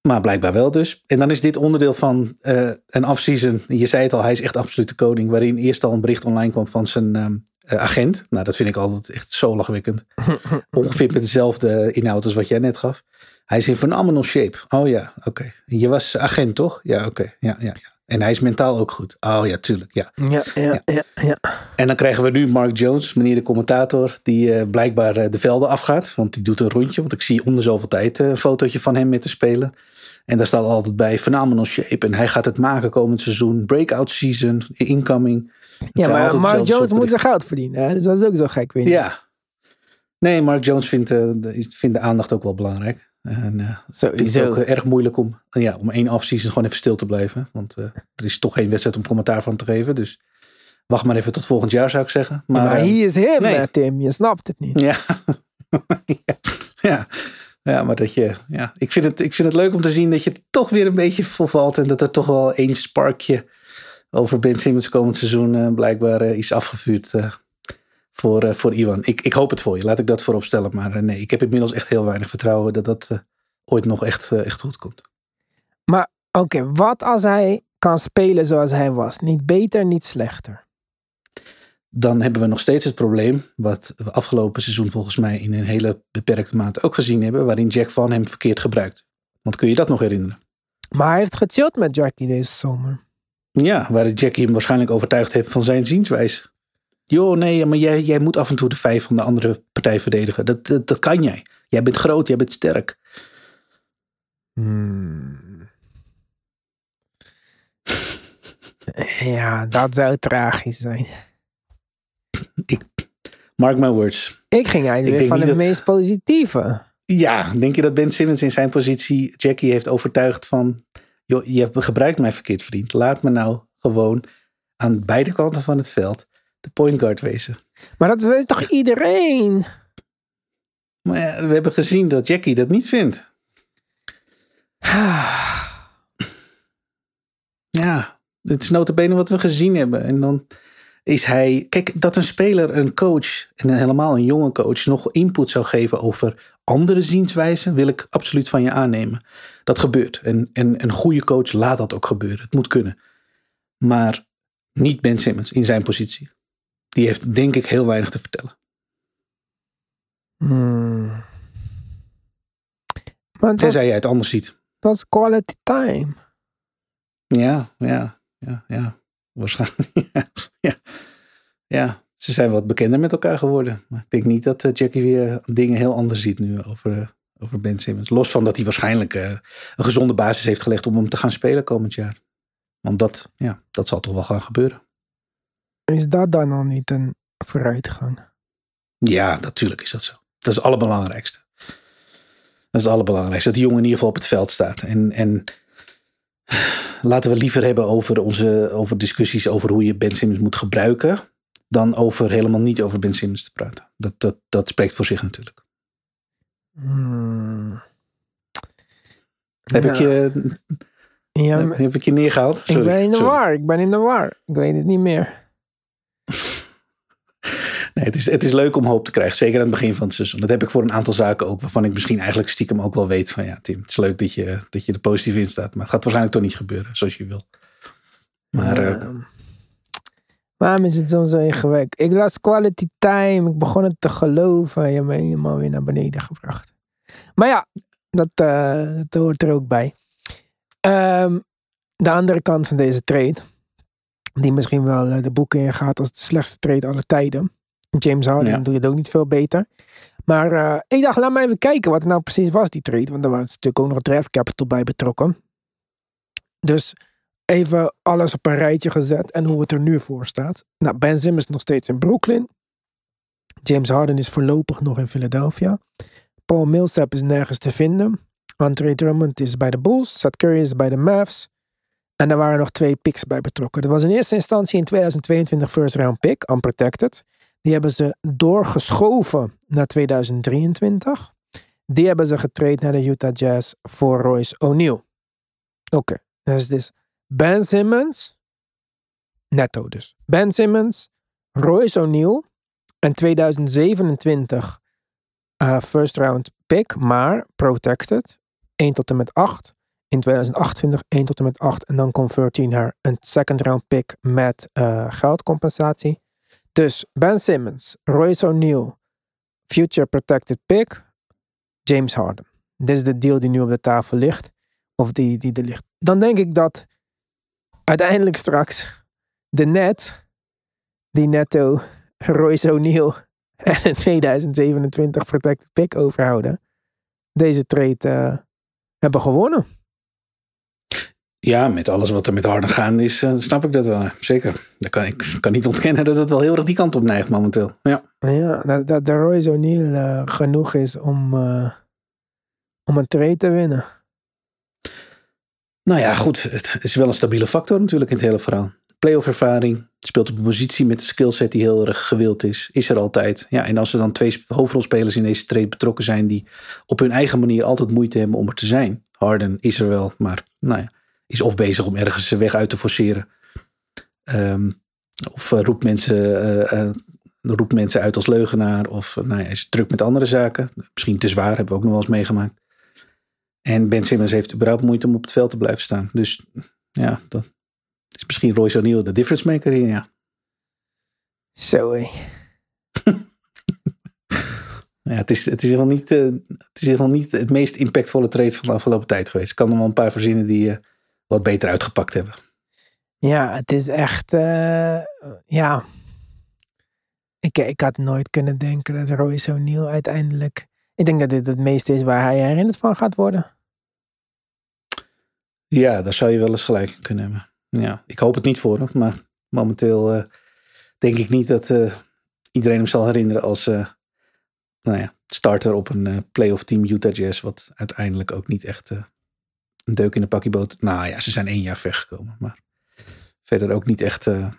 Speaker 2: Maar blijkbaar wel dus. En dan is dit onderdeel van eh, een offseason. Je zei het al, hij is echt absoluut de koning. Waarin eerst al een bericht online kwam van zijn ehm, eh, agent. Nou, dat vind ik altijd echt zo lachwekkend. Ongeveer met dezelfde inhoud als wat jij net gaf. Hij is in phenomenal shape. Oh ja, oké. Je was agent toch? Ja, oké. Ja, ja, ja. En hij is mentaal ook goed. Oh ja, tuurlijk. Ja.
Speaker 1: Ja, ja, ja, ja.
Speaker 2: En dan krijgen we nu Mark Jones, meneer de commentator, die eh, blijkbaar eh, de velden afgaat. Want die doet een rondje. Want ik zie onder zoveel tijd eh, een fotootje van hem met de speler. En daar staat altijd bij phenomenal shape. En hij gaat het maken komend seizoen. Breakout season, incoming.
Speaker 1: Ja, maar Mark Jones moet zijn geld verdienen. Hè? Dus dat is ook zo gek, weet je.
Speaker 2: Ja. Nee, Mark Jones vindt, eh, de, vindt de aandacht ook wel belangrijk. En eh vindt het ook eh, erg moeilijk om, ja, om één offseason gewoon even stil te blijven. Want er is toch geen wedstrijd om commentaar van te geven. Dus wacht maar even tot volgend jaar zou ik zeggen.
Speaker 1: Maar, hij is him,
Speaker 2: nee.
Speaker 1: Tim. Je snapt het niet.
Speaker 2: Ja. ja. ja. Ja, maar dat je, ja, ik vind, het, ik vind het leuk om te zien dat je toch weer een beetje volvalt. En dat er toch wel één sparkje over Ben Simmons komend seizoen eh, blijkbaar eh, is afgevuurd eh, voor, voor Iwan. Ik, ik hoop het voor je, laat ik dat voorop stellen. Maar nee, ik heb inmiddels echt heel weinig vertrouwen dat dat ooit nog echt, echt goed komt.
Speaker 1: Maar oké, wat als hij kan spelen zoals hij was? Niet beter, niet slechter.
Speaker 2: dan hebben we nog steeds het probleem, wat we afgelopen seizoen volgens mij in een hele beperkte mate ook gezien hebben, waarin Jack Van hem verkeerd gebruikt. Want kun je dat nog herinneren?
Speaker 1: Maar hij heeft gechilled met Jackie deze zomer.
Speaker 2: Ja, waar Jackie hem waarschijnlijk overtuigd heeft van zijn zienswijze. Joh, nee, maar jij, jij moet af en toe de vijf van de andere partij verdedigen. Dat, dat, dat kan jij. Jij bent groot, jij bent sterk.
Speaker 1: Hmm. Ja, dat zou tragisch zijn.
Speaker 2: Ik, mark my words.
Speaker 1: Ik ging eigenlijk
Speaker 2: Ik
Speaker 1: van het
Speaker 2: dat-
Speaker 1: meest positieve.
Speaker 2: Ja, denk je dat Ben Simmons in zijn positie Jackie heeft overtuigd van... Joh, je gebruikt mij verkeerd, vriend. Laat me nou gewoon aan beide kanten van het veld de point guard wezen.
Speaker 1: Maar dat weet toch iedereen?
Speaker 2: Maar ja, we hebben gezien dat Jackie dat niet vindt. Ja, het is notabene wat we gezien hebben. En dan is hij... Kijk, dat een speler, een coach, en helemaal een jonge coach... nog input zou geven over andere zienswijzen... wil ik absoluut van je aannemen. Dat gebeurt. En, en een goede coach laat dat ook gebeuren. Het moet kunnen. Maar niet Ben Simmons in zijn positie. Die heeft denk ik heel weinig te vertellen.
Speaker 1: Hmm. Maar
Speaker 2: Tenzij jij het anders ziet.
Speaker 1: het was quality time.
Speaker 2: Ja, ja, ja, ja. Waarschijnlijk. Ja, ja. ja, ze zijn wat bekender met elkaar geworden. Maar ik denk niet dat eh, Jackie weer dingen heel anders ziet nu over, eh, over Ben Simmons. Los van dat hij waarschijnlijk eh, een gezonde basis heeft gelegd om hem te gaan spelen komend jaar. Want dat, ja, dat zal toch wel gaan gebeuren.
Speaker 1: Is dat dan nog niet een vooruitgang?
Speaker 2: Ja, natuurlijk is dat zo. Dat is het allerbelangrijkste. Dat is het allerbelangrijkste. Dat die jongen in ieder geval op het veld staat. En, en laten we liever hebben over, onze, over discussies over hoe je Ben Simmons moet gebruiken. Dan over helemaal niet over Ben Simmons te praten. Dat, dat, dat spreekt voor zich natuurlijk.
Speaker 1: Hmm.
Speaker 2: Heb, ik, je,
Speaker 1: Ja,
Speaker 2: heb, ik je neergehaald?
Speaker 1: ik ben in de
Speaker 2: sorry.
Speaker 1: war. Ik ben in de war. Ik weet het niet meer.
Speaker 2: Nee, het, is, het is leuk om hoop te krijgen. Zeker aan het begin van het seizoen. Dat heb ik voor een aantal zaken ook. Waarvan ik misschien eigenlijk stiekem ook wel weet van ja, Tim, het is leuk dat je, dat je er positief in staat. Maar het gaat waarschijnlijk toch niet gebeuren zoals je wil. Maar eh,
Speaker 1: Ja. Waarom is het soms zo ingewikkeld? Ik las quality time. Ik begon het te geloven. Je hebt me helemaal weer naar beneden gebracht. Maar ja, dat, eh, dat hoort er ook bij. Ehm, de andere kant van deze trade. Die misschien wel eh, de boeken ingaat als de slechtste trade aller tijden. James Harden
Speaker 2: Ja.
Speaker 1: doe je het ook niet veel beter. Maar eh, ik dacht, laat maar even kijken wat het nou precies was, die trade. Want er was natuurlijk ook nog draft capital bij betrokken. Dus even alles op een rijtje gezet en hoe het er nu voor staat. Nou, Ben Simmons is nog steeds in Brooklyn. James Harden is voorlopig nog in Philadelphia. Paul Millsap is nergens te vinden. Andre Drummond is bij de Bulls. Seth Curry is bij de Mavs. En er waren nog twee picks bij betrokken. Dat was in eerste instantie in 2022 first round pick, unprotected. Die hebben ze doorgeschoven naar 2023. Die hebben ze getraind naar de Utah Jazz voor Royce O'Neal. Oké, dus dit is Ben Simmons, netto dus. Ben Simmons, Royce O'Neal en 2027 eh, first round pick, maar protected. 1 tot en met 8. In 2028 1 tot en met 8. En dan convert hij naar een second round pick met eh, geldcompensatie. Dus Ben Simmons, Royce O'Neal, future protected pick, James Harden. Dit is de deal die nu op de tafel ligt. Of die, die er ligt. Dan denk ik dat uiteindelijk straks de net, die netto Royce O'Neal en een 2027 protected pick overhouden, deze trade eh, hebben gewonnen.
Speaker 2: ja, met alles wat er met Harden gaande is, eh, snap ik dat wel. Zeker. Dat kan, ik kan niet ontkennen dat het wel heel erg die kant op neigt momenteel. Ja.
Speaker 1: Ja, dat, dat de Royce O'Neal eh, genoeg is om, om een trade te winnen.
Speaker 2: Nou ja, goed. Het is wel een stabiele factor natuurlijk in het hele verhaal. Playoff ervaring. Speelt op een positie met een skillset die heel erg gewild is. Is er altijd. Ja, en als er dan twee sp- hoofdrolspelers in deze trade betrokken zijn... die op hun eigen manier altijd moeite hebben om er te zijn. Harden is er wel, maar nou ja, is of bezig om ergens zijn weg uit te forceren. Ehm, of eh, roept, mensen, eh, eh, roept mensen uit als leugenaar. Of nou ja, is druk met andere zaken. Misschien te zwaar, hebben we ook nog wel eens meegemaakt. En Ben Simmons heeft überhaupt moeite om op het veld te blijven staan. Dus ja, dat is misschien Royce O'Neal de difference maker hier, ja.
Speaker 1: Zo hé.
Speaker 2: Ja, het is, het, is helemaal niet, uh, het is helemaal niet het meest impactvolle trade van de afgelopen tijd geweest. Ik kan er wel een paar verzinnen die uh, wat beter uitgepakt hebben.
Speaker 1: Ja, het is echt. Uh, ja. Ik, ik had nooit kunnen denken dat Royce O'Neal uiteindelijk. Ik denk dat dit het meeste is waar hij herinnerd van gaat worden.
Speaker 2: Ja, daar zou je wel eens gelijk in kunnen hebben. Ja, ik hoop het niet voor hem, maar momenteel denk ik niet dat iedereen hem zal herinneren als nou ja, starter op een uh, playoff team Utah Jazz. Wat uiteindelijk ook niet echt uh, een deuk in de pakkieboot. Nou ja, ze zijn één jaar vergekomen. Maar verder ook niet echt uh,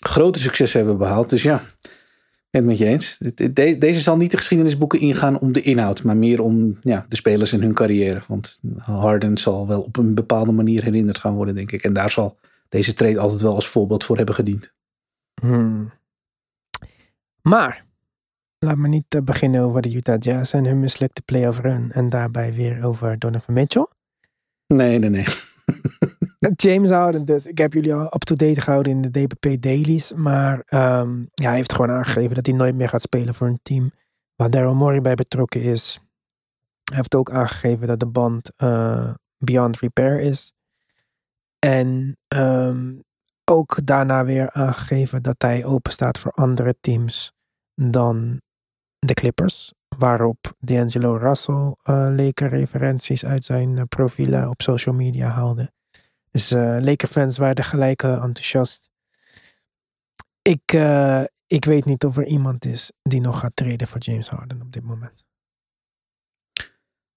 Speaker 2: grote successen hebben behaald. Dus ja, het met je eens. De, deze zal niet de geschiedenisboeken ingaan om de inhoud. Maar meer om ja, de spelers in hun carrière. Want Harden zal wel op een bepaalde manier herinnerd gaan worden, denk ik. En daar zal deze trade altijd wel als voorbeeld voor hebben gediend.
Speaker 1: Hmm. Maar laat me niet beginnen over de Utah Jazz en hun mislukte playoff run. En daarbij weer over Donovan Mitchell.
Speaker 2: Nee, nee, nee.
Speaker 1: James Harden dus. Ik heb jullie al up-to-date gehouden in de DPP dailies. Maar um, ja, hij heeft gewoon aangegeven dat hij nooit meer gaat spelen voor een team waar Daryl Morey bij betrokken is. Hij heeft ook aangegeven dat de band uh, beyond repair is. En um, ook daarna weer aangegeven dat hij open staat voor andere teams dan de Clippers. Waarop D'Angelo Russell uh, Laker referenties uit zijn uh, profielen op social media haalde. Dus uh, Laker fans waren gelijk enthousiast. Ik, ik weet niet of er iemand is die nog gaat treden voor James Harden op dit moment.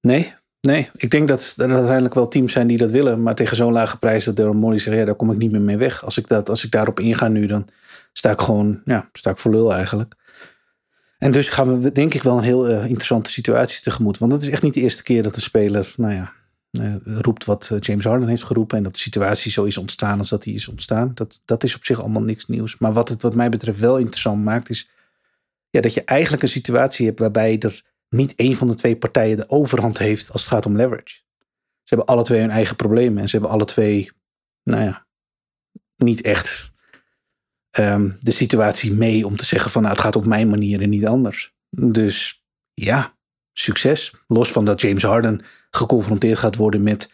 Speaker 2: Nee, nee. Ik denk dat er uiteindelijk wel teams zijn die dat willen. Maar tegen zo'n lage prijs dat Daryl Morey zegt, ja, daar kom ik niet meer mee weg. Als ik, dat, als ik daarop inga nu, dan sta ik gewoon, ja, sta ik voor lul eigenlijk. En dus gaan we denk ik wel een heel uh, interessante situatie tegemoet. Want het is echt niet de eerste keer dat de speler, nou ja, uh, roept wat eh, James Harden heeft geroepen. En dat de situatie zo is ontstaan als dat die is ontstaan. Dat, dat is op zich allemaal niks nieuws. Maar wat het wat mij betreft wel interessant maakt, is ja, dat je eigenlijk een situatie hebt waarbij er niet één van de twee partijen de overhand heeft als het gaat om leverage. Ze hebben alle twee hun eigen problemen. En ze hebben alle twee, nou ja, niet echt um, de situatie mee om te zeggen van nou, het gaat op mijn manier en niet anders. Dus ja, succes. Los van dat James Harden geconfronteerd gaat worden met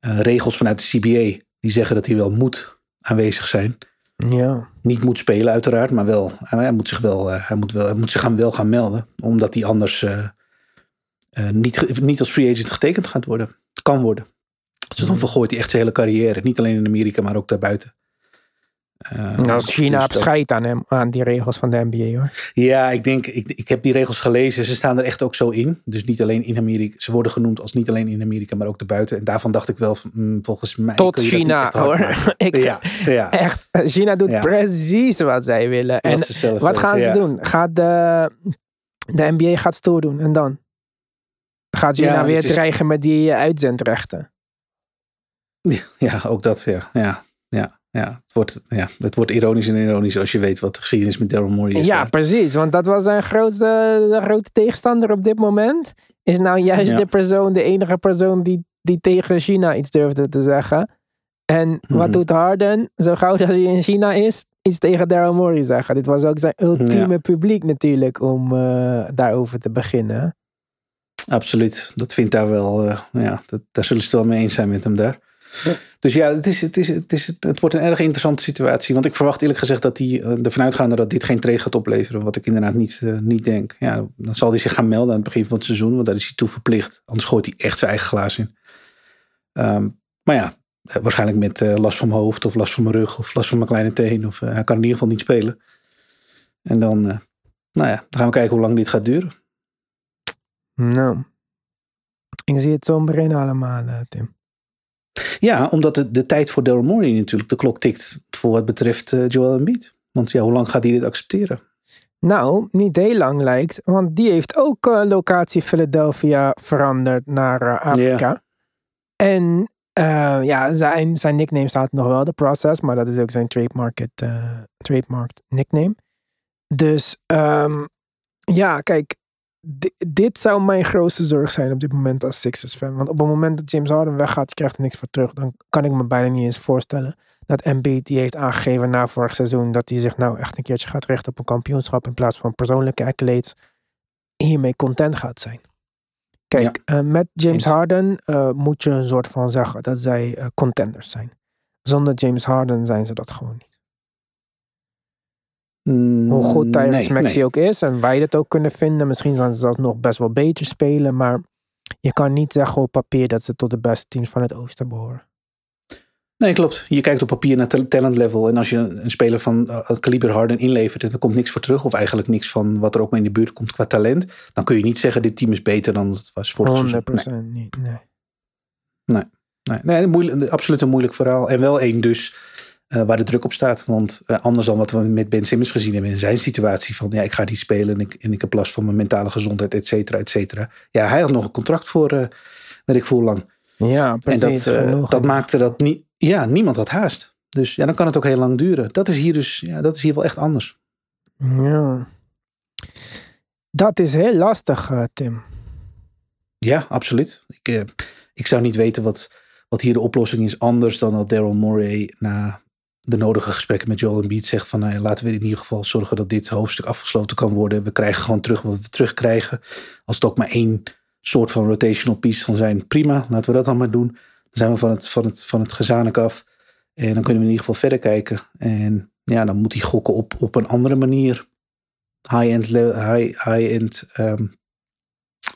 Speaker 2: uh, regels vanuit de CBA die zeggen dat hij wel moet aanwezig zijn.
Speaker 1: Ja.
Speaker 2: Niet moet spelen uiteraard, maar wel, hij moet zich wel, uh, hij moet wel, hij moet zich gaan, wel gaan melden, omdat hij anders uh, niet, niet als free agent getekend gaat worden, kan worden. Dus dan vergooit hij echt zijn hele carrière, niet alleen in Amerika, maar ook daarbuiten.
Speaker 1: Uh, nou, China dus scheidt aan, hem, aan die regels van de NBA hoor.
Speaker 2: Ja, ik denk, ik, ik heb die regels gelezen. Ze staan er echt ook zo in. Dus niet alleen in Amerika. Ze worden genoemd als niet alleen in Amerika, maar ook daarbuiten. En daarvan dacht ik wel, mm, volgens mij.
Speaker 1: Tot China hoor. ik, ja, ja. Echt, China doet precies wat zij willen. En wat gaan ze doen? Gaat de, de NBA gaat stoer doen en dan? Gaat China weer dreigen met die uitzendrechten?
Speaker 2: Ja, ook dat, ja. ja, ja ja, het wordt, ja, het wordt ironisch en ironisch als je weet wat de geschiedenis met Daryl Morey is.
Speaker 1: Ja, precies. Want dat was zijn grootste, grote tegenstander op dit moment. Is nou juist de persoon, de enige persoon die, die tegen China iets durfde te zeggen. En wat mhm. doet Harden? Zo gauw als hij in China is, iets tegen Daryl Morey zeggen. Dit was ook zijn ultieme publiek natuurlijk om uh, daarover te beginnen.
Speaker 2: Absoluut. Dat vindt daar wel, uh, ja, dat, daar zullen ze het wel mee eens zijn met hem daar. Dus ja, het, is, het, is, het, is, het wordt een erg interessante situatie. Want ik verwacht eerlijk gezegd dat hij uh, ervan uitgaande dat dit geen trade gaat opleveren. Wat ik inderdaad niet, uh, niet denk. Ja, dan zal hij zich gaan melden aan het begin van het seizoen. Want daar is hij toe verplicht. Anders gooit hij echt zijn eigen glaas in. Um, maar ja, uh, waarschijnlijk met last van mijn hoofd. Of last van mijn rug. Of last van mijn kleine teen. Of hij kan in ieder geval niet spelen. En dan, nou ja, dan gaan we kijken hoe lang dit gaat duren.
Speaker 1: Nou, ik zie het zo brein allemaal, Tim.
Speaker 2: Ja, omdat de, de tijd voor Daryl Morey natuurlijk de klok tikt voor wat betreft uh, Joel Embiid. Want ja, hoe lang gaat hij dit accepteren?
Speaker 1: Nou, niet heel lang lijkt, want die heeft ook uh, locatie Philadelphia veranderd naar uh, Afrika. En ja, zijn, zijn nickname staat nog wel, de Process, maar dat is ook zijn trademark, trademark nickname. Dus um, ja, kijk, dit zou mijn grootste zorg zijn op dit moment als Sixers fan. Want op het moment dat James Harden weggaat, je krijgt er niks voor terug. Dan kan ik me bijna niet eens voorstellen dat Embiid die heeft aangegeven na vorig seizoen dat hij zich nou echt een keertje gaat richten op een kampioenschap in plaats van persoonlijke accolades. Hiermee content gaat zijn. Kijk, eh, met James. Harden eh, moet je een soort van zeggen dat zij eh, contenders zijn. Zonder James Harden zijn ze dat gewoon niet. Hoe goed
Speaker 2: Mm, Nee,
Speaker 1: Maxey
Speaker 2: nee.
Speaker 1: ook is en wij het ook kunnen vinden. Misschien zijn ze dat nog best wel beter spelen. Maar je kan niet zeggen op papier dat ze tot de beste teams van het oosten behoren.
Speaker 2: Nee, klopt. Je kijkt op papier naar tal- talent level. En als je een speler van eh, het kaliber Harden inlevert en er komt niks voor terug, of eigenlijk niks van wat er ook maar in de buurt komt qua talent, dan kun je niet zeggen dit team is beter dan het was vorig
Speaker 1: 100%
Speaker 2: seizoen. Nee,
Speaker 1: niet. Nee.
Speaker 2: nee, nee moeilijk, absoluut een moeilijk verhaal. En wel één dus eh, waar de druk op staat. Want eh, anders dan wat we met Ben Simmons gezien hebben in zijn situatie van ja, ik ga niet spelen en ik, en ik heb last van mijn mentale gezondheid, et cetera, et cetera. Ja, hij had nog een contract voor, weet ik veel lang.
Speaker 1: Ja,
Speaker 2: En
Speaker 1: precies.
Speaker 2: dat, eh,
Speaker 1: genoeg.
Speaker 2: dat maakte dat niet. Ja, niemand had haast. Dus ja, dan kan het ook heel lang duren. Dat is hier dus, ja, dat is hier wel echt anders.
Speaker 1: Ja. Dat is heel lastig, Tim.
Speaker 2: Ja, absoluut. Ik, ik zou niet weten wat, wat hier de oplossing is anders dan dat Daryl Morey na de nodige gesprekken met Joel Embiid zegt van nou laten we in ieder geval zorgen dat dit hoofdstuk afgesloten kan worden. We krijgen gewoon terug wat we terugkrijgen. Als het ook maar één soort van rotational piece kan zijn, prima. Laten we dat dan maar doen. Dan zijn we van het, van het, van het gezanik af. En dan kunnen we in ieder geval verder kijken. En ja, dan moet hij gokken op, op een andere manier. High-end le- high, high-end ehm,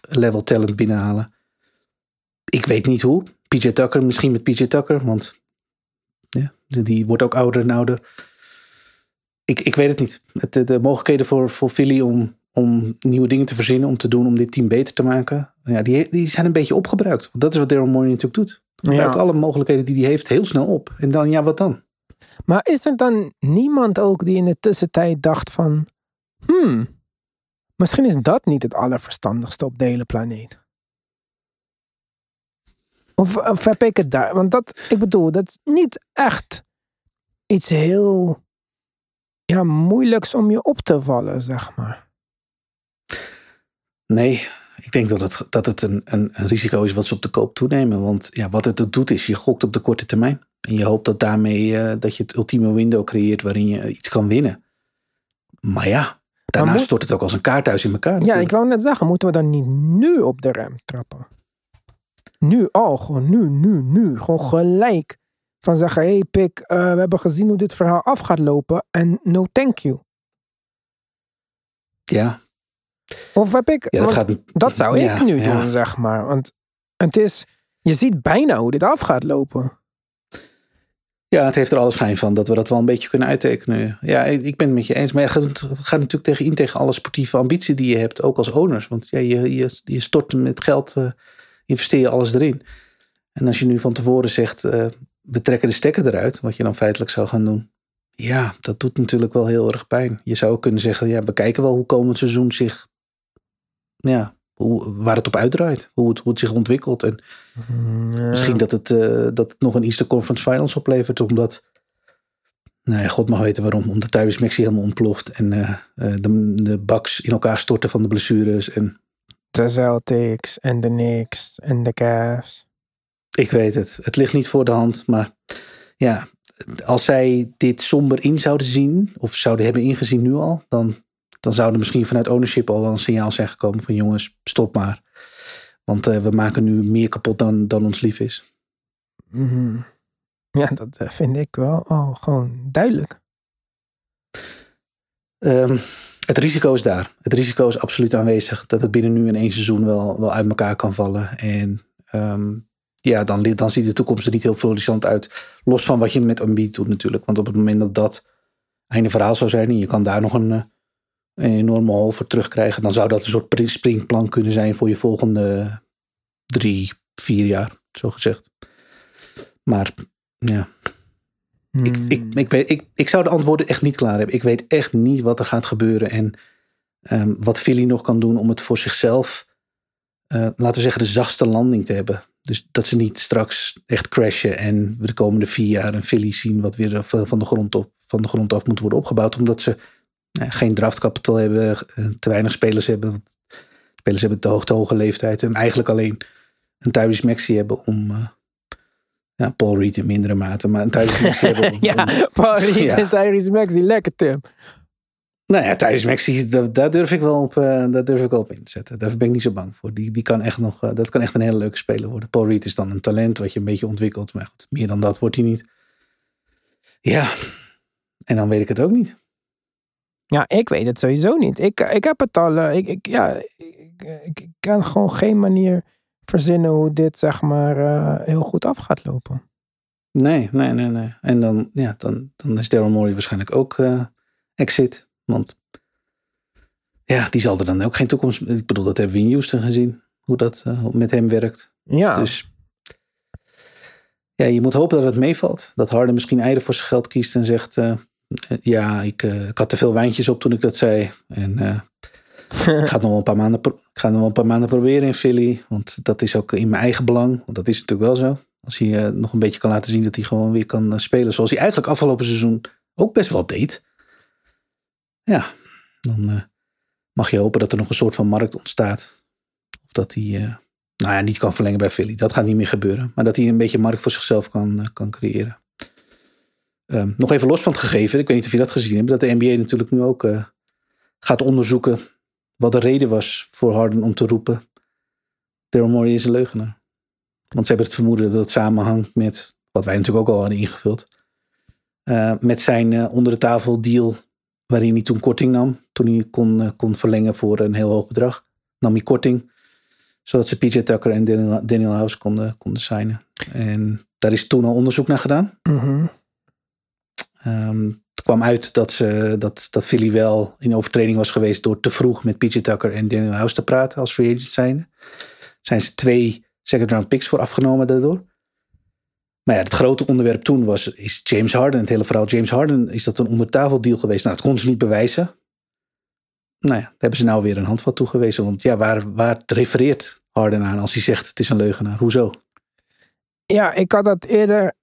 Speaker 2: level talent binnenhalen. Ik weet niet hoe. PJ Tucker, misschien met PJ Tucker, want die- wordt ook ouder en ouder. Ik, ik weet het niet. Het, de, de mogelijkheden voor, voor Philly om, om nieuwe dingen te verzinnen, om te doen, om dit team beter te maken, ja, die, die zijn een beetje opgebruikt. Want dat is wat Daryl Morey natuurlijk doet. Gebruikt
Speaker 1: Ja.
Speaker 2: alle mogelijkheden die hij heeft heel snel op. En dan, ja, wat dan?
Speaker 1: Maar is er dan niemand ook die in de tussentijd dacht van... Hmm, misschien is dat niet het allerverstandigste op de hele planeet. Of, of heb ik het daar? Want dat, ik bedoel, dat is niet echt iets heel ja, moeilijks om je op te vallen, zeg maar.
Speaker 2: Nee, ik denk dat het, dat het een, een, een risico is wat ze op de koop toenemen. Want ja, wat het doet is, je gokt op de korte termijn. En je hoopt dat daarmee eh, dat je het ultieme window creëert waarin je iets kan winnen. Maar ja, daarna
Speaker 1: moet-
Speaker 2: stort het ook als een kaarthuis in elkaar.
Speaker 1: Ja,
Speaker 2: natuurlijk.
Speaker 1: ik wou net zeggen, moeten we dan niet nu op de rem trappen? Nu al, gewoon nu, nu, nu. Gewoon gelijk. Van zeggen, hé hey, Pik, eh, we hebben gezien hoe dit verhaal af gaat lopen en no thank you.
Speaker 2: ja,
Speaker 1: Of heb ik...
Speaker 2: ja, dat
Speaker 1: want
Speaker 2: gaat
Speaker 1: dat zou ik
Speaker 2: ja,
Speaker 1: nu
Speaker 2: ja.
Speaker 1: doen, zeg maar. Want het is, je ziet bijna hoe dit af gaat lopen.
Speaker 2: Ja, het heeft er alle schijn van dat we dat wel een beetje kunnen uittekenen. Ja, ik, ik ben het met je eens. Maar ja, het gaat- het gaat natuurlijk tegen in tegen alle sportieve ambitie die je hebt, ook als owners. Want ja, je, je, je stort met geld, eh, investeer je alles erin. En als je nu van tevoren zegt, eh, we trekken de stekker eruit, wat je dan feitelijk zou gaan doen. Ja, dat doet natuurlijk wel heel erg pijn. Je zou ook kunnen zeggen, ja, we kijken wel hoe komend seizoen zich, ja, hoe, waar het op uitdraait. Hoe het, hoe het zich ontwikkelt. En Misschien dat het, eh, dat het nog een Easter Conference Finals oplevert. Omdat, nou ja, god mag weten waarom. Omdat Tyrese Maxey helemaal ontploft. En eh, de, de Bucks in elkaar storten van de blessures. En
Speaker 1: De Celtics en de Knicks en de Cavs.
Speaker 2: ik weet het. Het ligt niet voor de hand. Maar ja, als zij dit somber in zouden zien. Of zouden hebben ingezien nu al. Dan, dan zou er misschien vanuit ownership al wel een signaal zijn gekomen. Van jongens, stop maar. Want eh, we maken nu meer kapot dan, dan ons lief is.
Speaker 1: Mhm. Ja, dat eh, vind ik wel al gewoon duidelijk.
Speaker 2: Ehm, het risico is daar. Het risico is absoluut aanwezig dat het binnen nu in één seizoen wel, wel uit elkaar kan vallen. En ehm, ja, dan, dan ziet de toekomst er niet heel florissant uit. Los van wat je met Embiid doet natuurlijk. Want op het moment dat dat einde verhaal zou zijn en je kan daar nog een, eh, een enorme hol voor terugkrijgen, dan zou dat een soort pri- springplan kunnen zijn voor je volgende drie, vier jaar, zo gezegd. Maar ja,
Speaker 1: Hmm.
Speaker 2: ik, ik, weet, ik, ik zou de antwoorden echt niet klaar hebben. Ik weet echt niet wat er gaat gebeuren. En ehm, wat Philly nog kan doen om het voor zichzelf, eh, laten we zeggen, de zachtste landing te hebben. Dus dat ze niet straks echt crashen en we de komende vier jaar een Philly zien wat weer van van de grond, op, van de grond af moet worden opgebouwd. Omdat ze eh, geen draftkapitaal hebben, eh, te weinig spelers hebben. spelers hebben te hoog, te hoge leeftijd. En eigenlijk alleen een Tyrese Maxi hebben om... ja, Paul Reed in mindere mate, maar Tyrese om-
Speaker 1: Ja, Paul Reed
Speaker 2: Ja.
Speaker 1: en Tyrese Maxey. Lekker, Tim.
Speaker 2: Nou ja, Tyrese Maxi, daar, daar durf ik wel op, eh, daar durf ik wel op in te zetten. Daar ben ik niet zo bang voor. Die, die kan echt nog, eh, dat kan echt een hele leuke speler worden. Paul Reed is dan een talent wat je een beetje ontwikkelt. Maar goed, meer dan dat wordt hij niet. Ja, en dan weet ik het ook niet.
Speaker 1: Ja, ik weet het sowieso niet. Ik, ik heb het al. eh, ik, ik, ja, ik, ik kan gewoon geen manier verzinnen hoe dit, zeg maar, eh, heel goed af gaat lopen.
Speaker 2: Nee, nee, nee, nee. En dan, ja, dan, dan is Daryl Morey waarschijnlijk ook eh, exit. Want ja, die zal er dan ook geen toekomst... Ik bedoel, dat hebben we in Houston gezien. Hoe dat eh, met hem werkt.
Speaker 1: Ja,
Speaker 2: Dus ja, je moet hopen dat het meevalt. Dat Harden misschien eieren voor zijn geld kiest en zegt... ja, ik, ik had te veel wijntjes op toen ik dat zei. En ik ga het nog wel een paar maanden, nog wel een paar maanden proberen in Philly. Want dat is ook in mijn eigen belang. Want dat is natuurlijk wel zo. Als hij eh, nog een beetje kan laten zien dat hij gewoon weer kan eh, spelen. Zoals hij eigenlijk afgelopen seizoen ook best wel deed. Ja, dan eh, mag je hopen dat er nog een soort van markt ontstaat. Of dat hij, nou ja, niet kan verlengen bij Philly. Dat gaat niet meer gebeuren. Maar dat hij een beetje markt voor zichzelf kan, kan creëren. Ehm, nog even los van het gegeven. Ik weet niet of je dat gezien hebt. Dat de NBA natuurlijk nu ook gaat onderzoeken. Wat de reden was voor Harden om te roepen. Daryl Morey is een leugenaar. Want ze hebben het vermoeden dat het samenhangt met. Wat wij natuurlijk ook al hadden ingevuld. eh, met zijn eh, onder de tafel deal. Waarin hij toen korting nam. Toen hij kon, eh, kon verlengen voor een heel hoog bedrag. Nam hij korting. Zodat ze PJ Tucker en Daniel, Daniel House konden, konden signen. En daar is toen al onderzoek naar gedaan.
Speaker 1: Mhm.
Speaker 2: Ehm, het kwam uit dat, ze, dat, dat Philly wel in overtreding was geweest door te vroeg met PJ Tucker en Daniel House te praten als free agent zijnde. Zijn ze twee second round picks voor afgenomen daardoor. Maar ja, het grote onderwerp toen was, is James Harden. Het hele verhaal James Harden, is dat een ondertafeldeal geweest? Nou, dat konden ze niet bewijzen. Nou ja, daar hebben ze nou weer een handvat toegewezen. Want ja, waar, waar refereert Harden aan als hij zegt het is een leugenaar? Hoezo?
Speaker 1: Ja, ik had dat eerder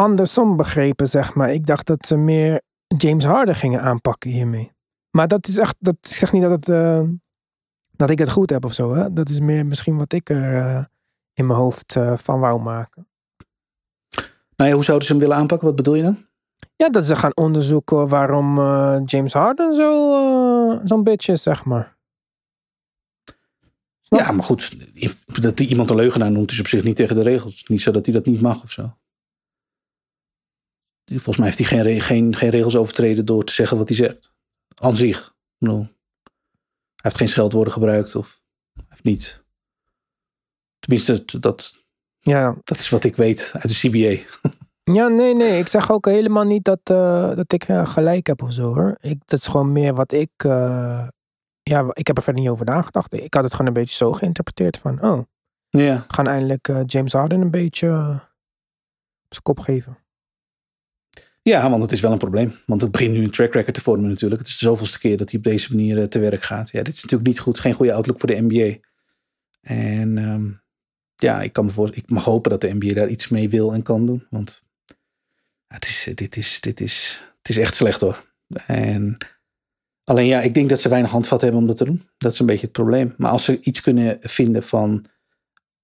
Speaker 1: andersom begrepen, zeg maar. Ik dacht dat ze meer James Harden gingen aanpakken hiermee. Maar dat is echt, dat zegt niet dat, het, eh, dat ik het goed heb of zo. Hè? Dat is meer misschien wat ik er eh, in mijn hoofd eh, van wou maken.
Speaker 2: Nou ja, hoe zouden ze hem willen aanpakken? Wat bedoel je dan?
Speaker 1: Ja, dat ze gaan onderzoeken waarom James Harden zo, zo'n bitch is, zeg maar. Snap?
Speaker 2: Ja, maar goed, dat die iemand een leugenaar noemt is op zich niet tegen de regels. Niet zo dat hij dat niet mag of zo. Volgens mij heeft hij geen, geen, geen regels overtreden door te zeggen wat hij zegt. Aan zich. Hij heeft geen scheldwoorden gebruikt of heeft niet. Tenminste, dat-
Speaker 1: Ja,
Speaker 2: dat is wat ik weet uit de CBA.
Speaker 1: Ja, nee, nee. Ik zeg ook helemaal niet dat, eh, dat ik eh, gelijk heb of zo hoor. Ik, dat is gewoon meer wat ik. eh, ja, ik heb er verder niet over nagedacht. Ik had het gewoon een beetje zo geïnterpreteerd van. Oh,
Speaker 2: Ja,
Speaker 1: gaan eindelijk James Harden een beetje op zijn kop geven.
Speaker 2: Ja, want het is wel een probleem. Want het begint nu een track record te vormen natuurlijk. Het is de zoveelste keer dat hij op deze manier eh, te werk gaat. Ja, dit is natuurlijk niet goed. Geen goede outlook voor de NBA. En ehm, ja, ik, kan voor, ik mag hopen dat de NBA daar iets mee wil en kan doen. Want het is, dit, is, dit, is, het is echt slecht hoor. En alleen ja, ik denk dat ze weinig handvat hebben om dat te doen. Dat is een beetje het probleem. Maar als ze iets kunnen vinden van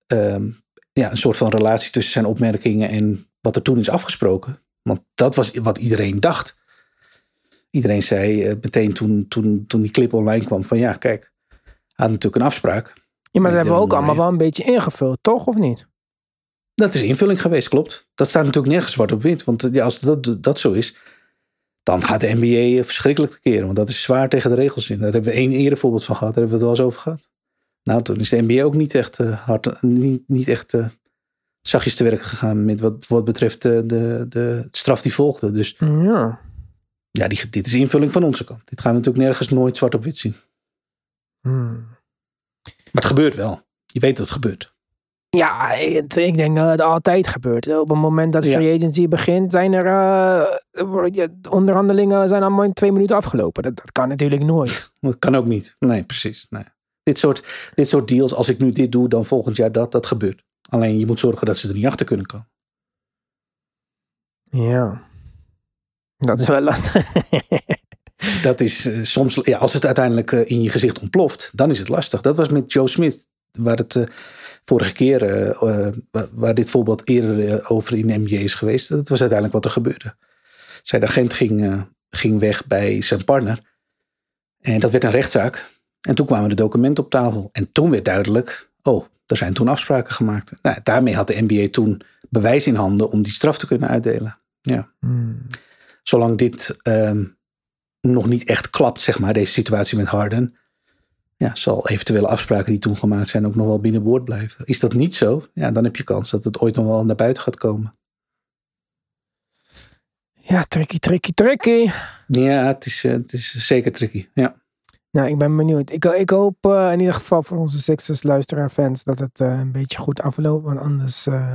Speaker 2: ehm, ja, een soort van relatie tussen zijn opmerkingen en wat er toen is afgesproken. Want dat was wat iedereen dacht. Iedereen zei eh, meteen toen, toen, toen die clip online kwam van ja, kijk, had natuurlijk een afspraak.
Speaker 1: Ja, maar dat hebben we ook allemaal wel een beetje ingevuld, toch? Of niet?
Speaker 2: Dat is invulling geweest, klopt. Dat staat natuurlijk nergens zwart op wit. Want eh, ja, als dat, dat zo is, dan gaat de NBA verschrikkelijk tekeer. Want dat is zwaar tegen de regels in. Daar hebben we één eerder voorbeeld van gehad. Daar hebben we het wel eens over gehad. Nou, toen is de NBA ook niet echt eh, hard, niet, niet echt eh, zachtjes te werk gegaan met wat, wat betreft eh, de, de straf die volgde. Dus
Speaker 1: Ja.
Speaker 2: ja, die, dit is invulling van onze kant. Dit gaan we natuurlijk nergens nooit zwart op wit zien.
Speaker 1: Hmm.
Speaker 2: Maar het gebeurt wel. Je weet dat het gebeurt.
Speaker 1: Ja, het- ik denk dat het altijd gebeurt. Op het moment dat free agency begint, zijn er eh, de onderhandelingen zijn allemaal in twee minuten afgelopen. Dat, dat kan natuurlijk nooit.
Speaker 2: Dat kan ook niet. Nee, precies. Nee. Dit, soort, dit soort deals, als ik nu dit doe, dan volgend jaar dat, dat gebeurt. Alleen je moet zorgen dat ze er niet achter kunnen komen.
Speaker 1: Ja. Dat is wel lastig.
Speaker 2: dat is eh, soms, ja, als het uiteindelijk eh, in je gezicht ontploft, dan is het lastig. Dat was met Joe Smith, waar het eh, vorige keer, waar- dit voorbeeld eerder over in NBA is geweest. Dat was uiteindelijk wat er gebeurde. Zijn agent ging, ging weg bij zijn partner. En dat werd een rechtszaak. En toen kwamen de documenten op tafel. En toen werd duidelijk, oh, er zijn toen afspraken gemaakt. Nou, daarmee had de NBA toen bewijs in handen om die straf te kunnen uitdelen. Ja
Speaker 1: Hmm.
Speaker 2: zolang dit ehm, nog niet echt klapt, zeg maar, deze situatie met Harden, ja, zal eventuele afspraken die toen gemaakt zijn ook nog wel binnenboord blijven. Is dat niet zo, ja, dan heb je kans dat het ooit nog wel naar buiten gaat komen.
Speaker 1: Ja, tricky, tricky, tricky.
Speaker 2: Ja, het is, eh, het is zeker tricky. Ja,
Speaker 1: Nou, ik ben benieuwd. Ik, ik hoop eh, in ieder geval voor onze Sixers luisteraar fans dat het eh, een beetje goed afloopt. Want anders eh,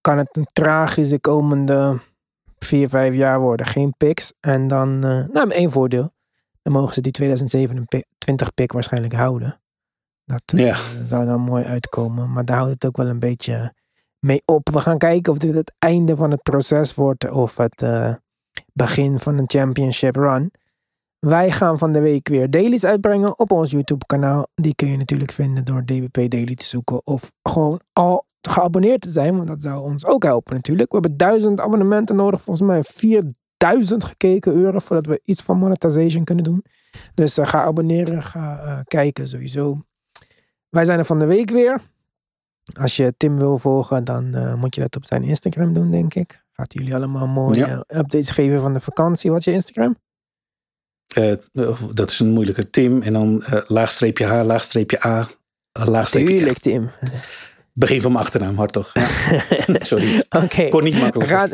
Speaker 1: kan het een tragische komende vier, vijf jaar worden. Geen picks. En dan, nou, één voordeel. Dan mogen ze die 2027 pick waarschijnlijk houden. Dat
Speaker 2: Ja.
Speaker 1: zou dan mooi uitkomen. Maar daar houdt het ook wel een beetje mee op. We gaan kijken of dit het einde van het proces wordt. Of het begin van een championship run. Wij gaan van de week weer dailies uitbrengen op ons YouTube kanaal. Die kun je natuurlijk vinden door DWP Daily te zoeken. Of gewoon al geabonneerd te zijn. Want dat zou ons ook helpen natuurlijk. We hebben duizend abonnementen nodig. Volgens mij 4000 gekeken uren voordat we iets van monetization kunnen doen. Dus eh, ga abonneren. Ga eh, kijken sowieso. Wij zijn er van de week weer. Als je Tim wil volgen, dan eh, moet je dat op zijn Instagram doen, denk ik. Gaat jullie allemaal mooie
Speaker 2: Ja.
Speaker 1: updates geven van de vakantie. Wat is je Instagram?
Speaker 2: Eh, dat is een moeilijke. Tim en dan eh, laagstreepje H, laagstreepje A, eh, laagstreepje.
Speaker 1: Tuurlijk, Tim.
Speaker 2: Begin van mijn achternaam, hard toch? Ja. Sorry,
Speaker 1: Oké.
Speaker 2: kon niet makkelijk.
Speaker 1: Ga,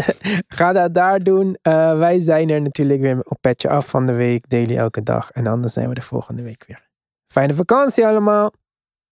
Speaker 1: ga dat daar doen. Wij zijn er natuurlijk weer op Petje Af van de week. Daily elke dag. En anders zijn we de volgende week weer. Fijne vakantie allemaal.